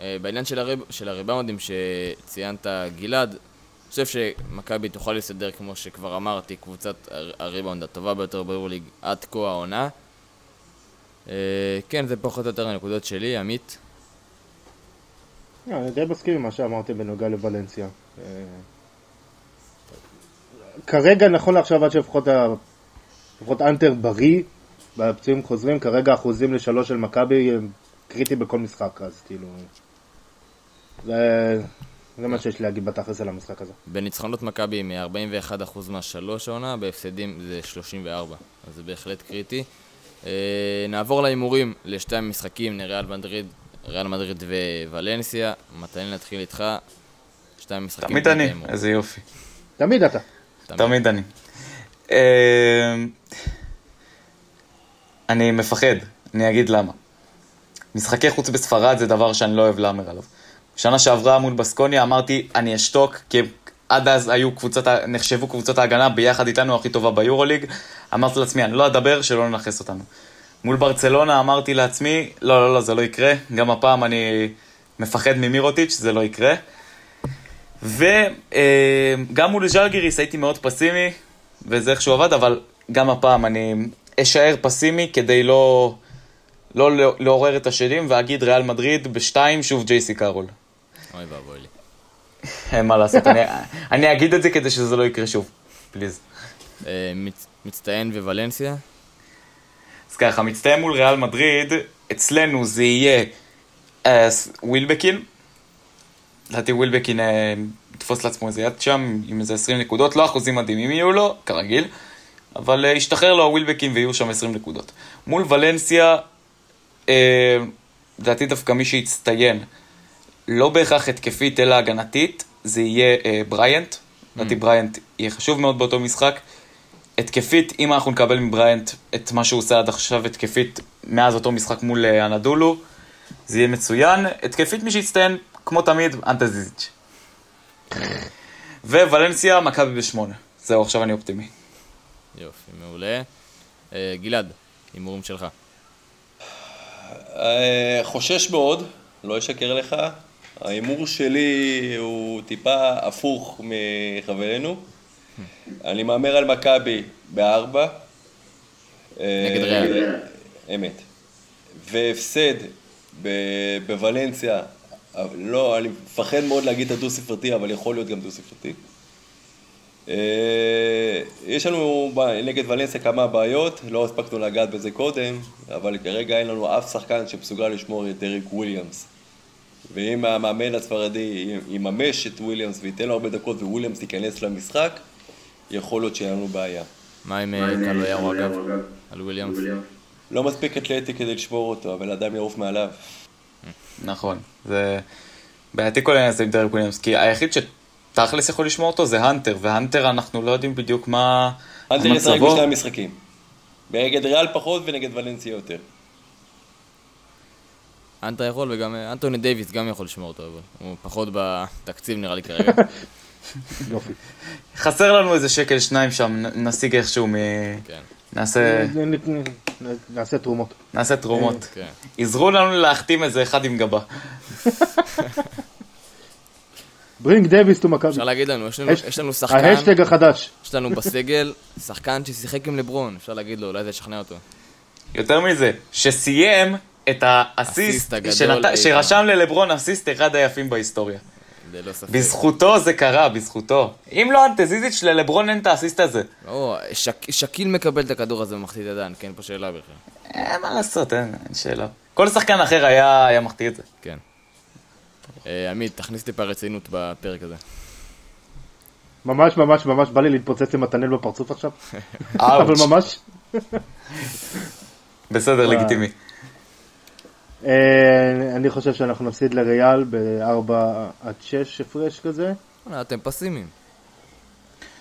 אה, בעניין של, הריב, של הריבאונדים שציינת, גלעד, חושב שמכבי תוכל להסתדר, כמו שכבר אמרתי, קבוצת הריבאונד הטובה ביותר ביורוליג עד כה העונה. אה, כן, זה פחות או יותר הנקודות שלי, עמית. לא, אני די מסכים עם מה שאמרתם בנוגע לוולנסיה. אה, כרגע, נכון לעכשיו, עד שלפחות אנטר בריא, והפצועים חוזרים, כרגע אחוזים לשלוש של מכבי הם קריטי בכל משחק, אז כאילו... זה, מה שיש להגיד בתכלס על המשחק הזה. בניצחונות מכבי מ-41% מהשלוש העונה, בהפסדים זה 34, אז זה בהחלט קריטי. אה, נעבור להימורים לשתי המשחקים, נריאל מדריד, ריאל מדריד וולנסיה. מתי נתחיל איתך? שתי המשחקים. תמיד אני, איזה יופי. תמיד אתה. תמיד אני. אה, אני מפחד, אני אגיד למה. משחקי חוץ בספרד זה דבר שאני לא אוהב להמר עליו. שנה שעברה מול בסקוניה אמרתי, אני אשתוק, כי עד אז היו קבוצות, נחשבו קבוצות ההגנה ביחד איתנו הכי טובה ביורוליג. אמרתי לעצמי, אני לא אדבר, שלא ננכס אותנו. מול ברצלונה אמרתי לעצמי, לא, לא, לא, זה לא יקרה. גם הפעם אני מפחד ממירוטיץ', זה לא יקרה. וגם אה, מול ז'לגיריס הייתי מאוד פסימי, וזה איכשהו עבד, אבל גם הפעם אני אשאר פסימי כדי לא, לא לעורר את השדים, ואגיד ריאל מדריד בשתיים, שוב ג'ייסי קארול. אוי ואבוי לי. אין מה לעשות, אני, אני אגיד את זה כדי שזה לא יקרה שוב, פליז. אה, מצטיין וולנסיה? אז ככה, מצטיין מול ריאל מדריד, אצלנו זה יהיה אה, ווילבקין. לדעתי ווילבקין אה, יתפוס לעצמו איזה יד שם עם איזה 20 נקודות, לא אחוזים מדהימים יהיו לו, כרגיל, אבל ישתחרר לו הווילבקין ויהיו שם 20 נקודות. מול ולנסיה, לדעתי דווקא מי שיצטיין לא בהכרח התקפית אלא הגנתית, זה יהיה אה, בריאנט. לדעתי mm. בריאנט יהיה חשוב מאוד באותו משחק. התקפית, אם אנחנו נקבל מבריאנט את מה שהוא עושה עד עכשיו התקפית מאז אותו משחק מול אה, אנדולו, זה יהיה מצוין. התקפית מי שיצטיין, כמו תמיד, אנטזיזיץ'. וולנסיה, מכבי בשמונה. זהו, עכשיו אני אופטימי. יופי, מעולה. אה, גלעד, הימורים שלך. אה, חושש מאוד, לא אשקר לך. ההימור שלי הוא טיפה הפוך מחברינו. אני מהמר על מכבי בארבע. נגד ריאל. אמת. והפסד בוולנסיה, לא, אני מפחד מאוד להגיד את הדו-ספרתי, אבל יכול להיות גם דו-ספרתי. אה, יש לנו נגד ולנסיה כמה בעיות, לא הספקנו לגעת בזה קודם, אבל כרגע אין לנו אף שחקן שמסוגל לשמור את דריק וויליאמס. ואם המאמן הספרדי יממש את וויליאמס וייתן לו הרבה דקות וויליאמס ייכנס למשחק, יכול להיות שיהיה לנו בעיה. מה עם אה, קלויארו אגב, על וויליאמס? לא מספיק אתלטי כדי לשמור אותו, אבל אדם יעוף מעליו. נכון, זה בעייתי כל העניין הזה עם דרק וויליאמס, כי היחיד שתכלס יכול לשמור אותו זה הנטר, והנטר אנחנו לא יודעים בדיוק מה... הנטר ישחק בשני המשחקים. נגד ריאל פחות ונגד ולנסיה יותר. אנטה יכול וגם אנטוני דייוויס גם יכול לשמור אותו, אבל הוא פחות בתקציב נראה לי כרגע. יופי. חסר לנו איזה שקל שניים שם, נשיג איכשהו מ... כן. נעשה... נעשה תרומות. נעשה תרומות. כן. עזרו לנו להחתים איזה אחד עם גבה. Bring Davis to Maccabi. אפשר להגיד לנו, יש לנו שחקן... ההאשטאג החדש. יש לנו בסגל שחקן ששיחק עם לברון, אפשר להגיד לו, אולי זה ישכנע אותו. יותר מזה, שסיים את האסיסט שנת... שרשם ללברון אסיסט אחד היפים בהיסטוריה. ללא ספק. בזכותו זה קרה, בזכותו. אם לא אנטה זיזיץ' ללברון אין את האסיסט הזה. לא, שק... שאקיל מקבל את הכדור הזה ומחטיא ידיים, כן, פה שאלה בכלל. אין מה לעשות, אין, אין שאלה. כל שחקן אחר היה, היה מחטיא את זה. כן. אה, עמית, תכניס טיפה רצינות בפרק הזה. ממש ממש ממש בא לי להתפוצץ עם מתנאל בפרצוף עכשיו. אבל ממש. בסדר, לגיטימי. אה, אני חושב שאנחנו נפסיד לריאל ב-4 עד 6 הפרש כזה. אה, אתם פסימיים.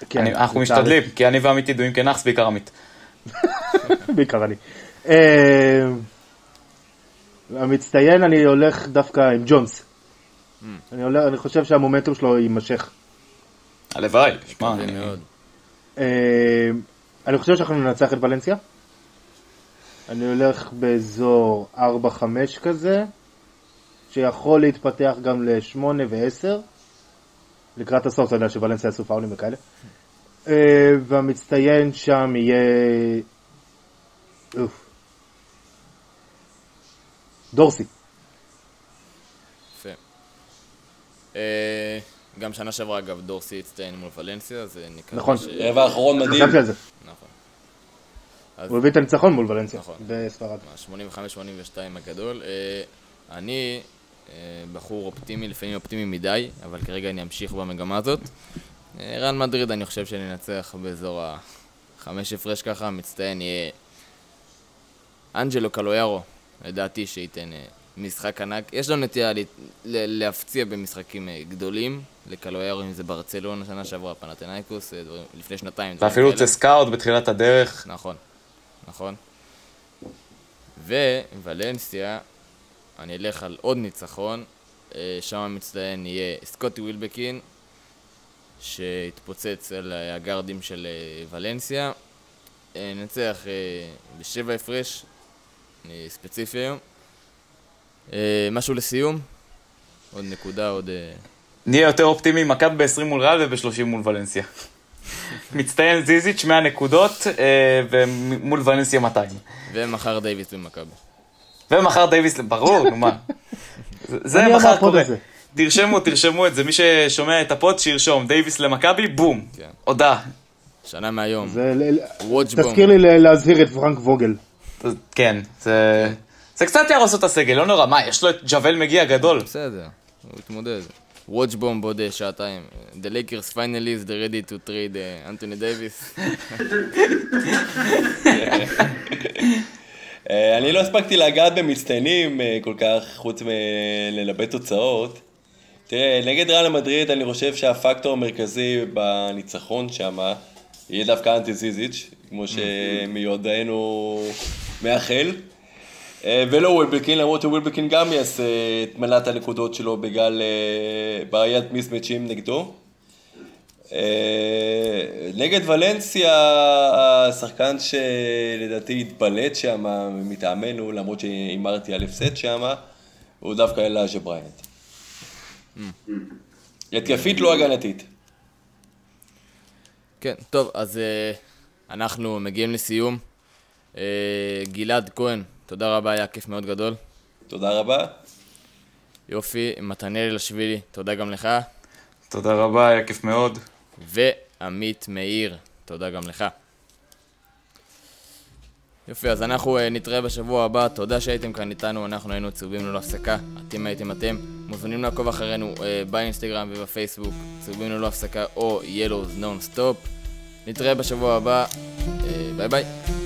כן, אנחנו משתדלים, כי אני ועמית ידועים כנאחס, בעיקר עמית. בעיקר אני. אה, המצטיין אני הולך דווקא עם ג'ונס. Mm. אני חושב שהמומנטום שלו יימשך. הלוואי, שמע, אני- מאוד. אני חושב שאנחנו ננצח את ולנסיה. אני הולך באזור 4-5 כזה, שיכול להתפתח גם ל-8 ו-10. לקראת הסוף אתה יודע שוולנסיה יעשו פאולים וכאלה. אה, והמצטיין שם יהיה... אוף. דורסי. יפה. אה, גם שנה שעברה, אגב, דורסי הצטיין מול ולנסיה, אז אה, נקווה נכון. ש... רבע האחרון מדהים. חשבתי הוא הביא את הניצחון מול ולנסיה. נכון. בספרד. 85-82 הגדול. אה, אני אה, בחור אופטימי, לפעמים אופטימי מדי, אבל כרגע אני אמשיך במגמה הזאת. אה, רן מדריד, אני חושב שננצח באזור החמש הפרש ככה, מצטיין יהיה אנג'לו קלויארו, לדעתי שייתן משחק ענק. יש לו נטייה להפציע במשחקים גדולים, לקלויארו, אם זה ברצלונה שנה שעברה, פנתנאיקוס, לפני שנתיים. ואפילו. צסקאוט בתחילת הדרך. נכון, נכון. וולנסיה, אני אלך על עוד ניצחון, אה, שם המצטיין יהיה סקוטי ווילבקין, שהתפוצץ על הגארדים של אה, ולנסיה. אה, ננצח בשבע הפרש, ספציפי היום. משהו לסיום? עוד נקודה, עוד... נהיה יותר אופטימי, מכבי ב-20 מול ריאל וב-30 מול ולנסיה. מצטיין זיזיץ' 100 נקודות, אה, ומול ולנסיה 200. ומחר דייוויס במכבי. ומחר דייוויס, ברור, נו מה. זה- מחר קורה. תרשמו, תרשמו את זה, מי ששומע את הפוד שירשום, דייוויס למכבי, בום, כן. הודעה. שנה מהיום. תזכיר. לי להזהיר את פרנק ווגל. כן, זה... זה קצת יהרוס את הסגל, לא נורא, מה, יש לו את ג'אוויל מגי הגדול. בסדר, הוא יתמודד. Bomb בעוד אה, שעתיים. The Lakers finally is ready to trade אה, אנטוני דייוויס. אה, אני לא הספקתי לגעת במצטיינים אה, כל כך, חוץ מלנבא תוצאות. תראה, נגד ריאל מדריד אני חושב שהפקטור המרכזי בניצחון שם יהיה דווקא אנטי זיזיץ', כמו שמיודענו מאחל. אה, ולא ווילבקין, למרות שווילבקין גם יעשה את מנת הנקודות שלו בגלל אה, בעיית מיסמצ'ים נגדו. אה, נגד ולנסיה, השחקן שלדעתי התבלט שם מטעמנו, למרות שהימרתי על הפסד שם, הוא דווקא אלאז'ה בריינט. התקפית לא הגנתית. כן, טוב, אז אנחנו מגיעים לסיום. גלעד כהן, תודה רבה, היה כיף מאוד גדול. תודה רבה. יופי, מתנאל אשווילי, תודה גם לך. תודה רבה, היה כיף מאוד. ועמית מאיר, תודה גם לך. יופי, אז אנחנו uh, נתראה בשבוע הבא, תודה שהייתם כאן איתנו, אנחנו היינו צהובים ללא הפסקה, אתם הייתם אתם, מוזמנים לעקוב אחרינו uh, באינסטגרם ובפייסבוק, צהובים ללא הפסקה או Non Stop. נתראה בשבוע הבא, uh, ביי ביי.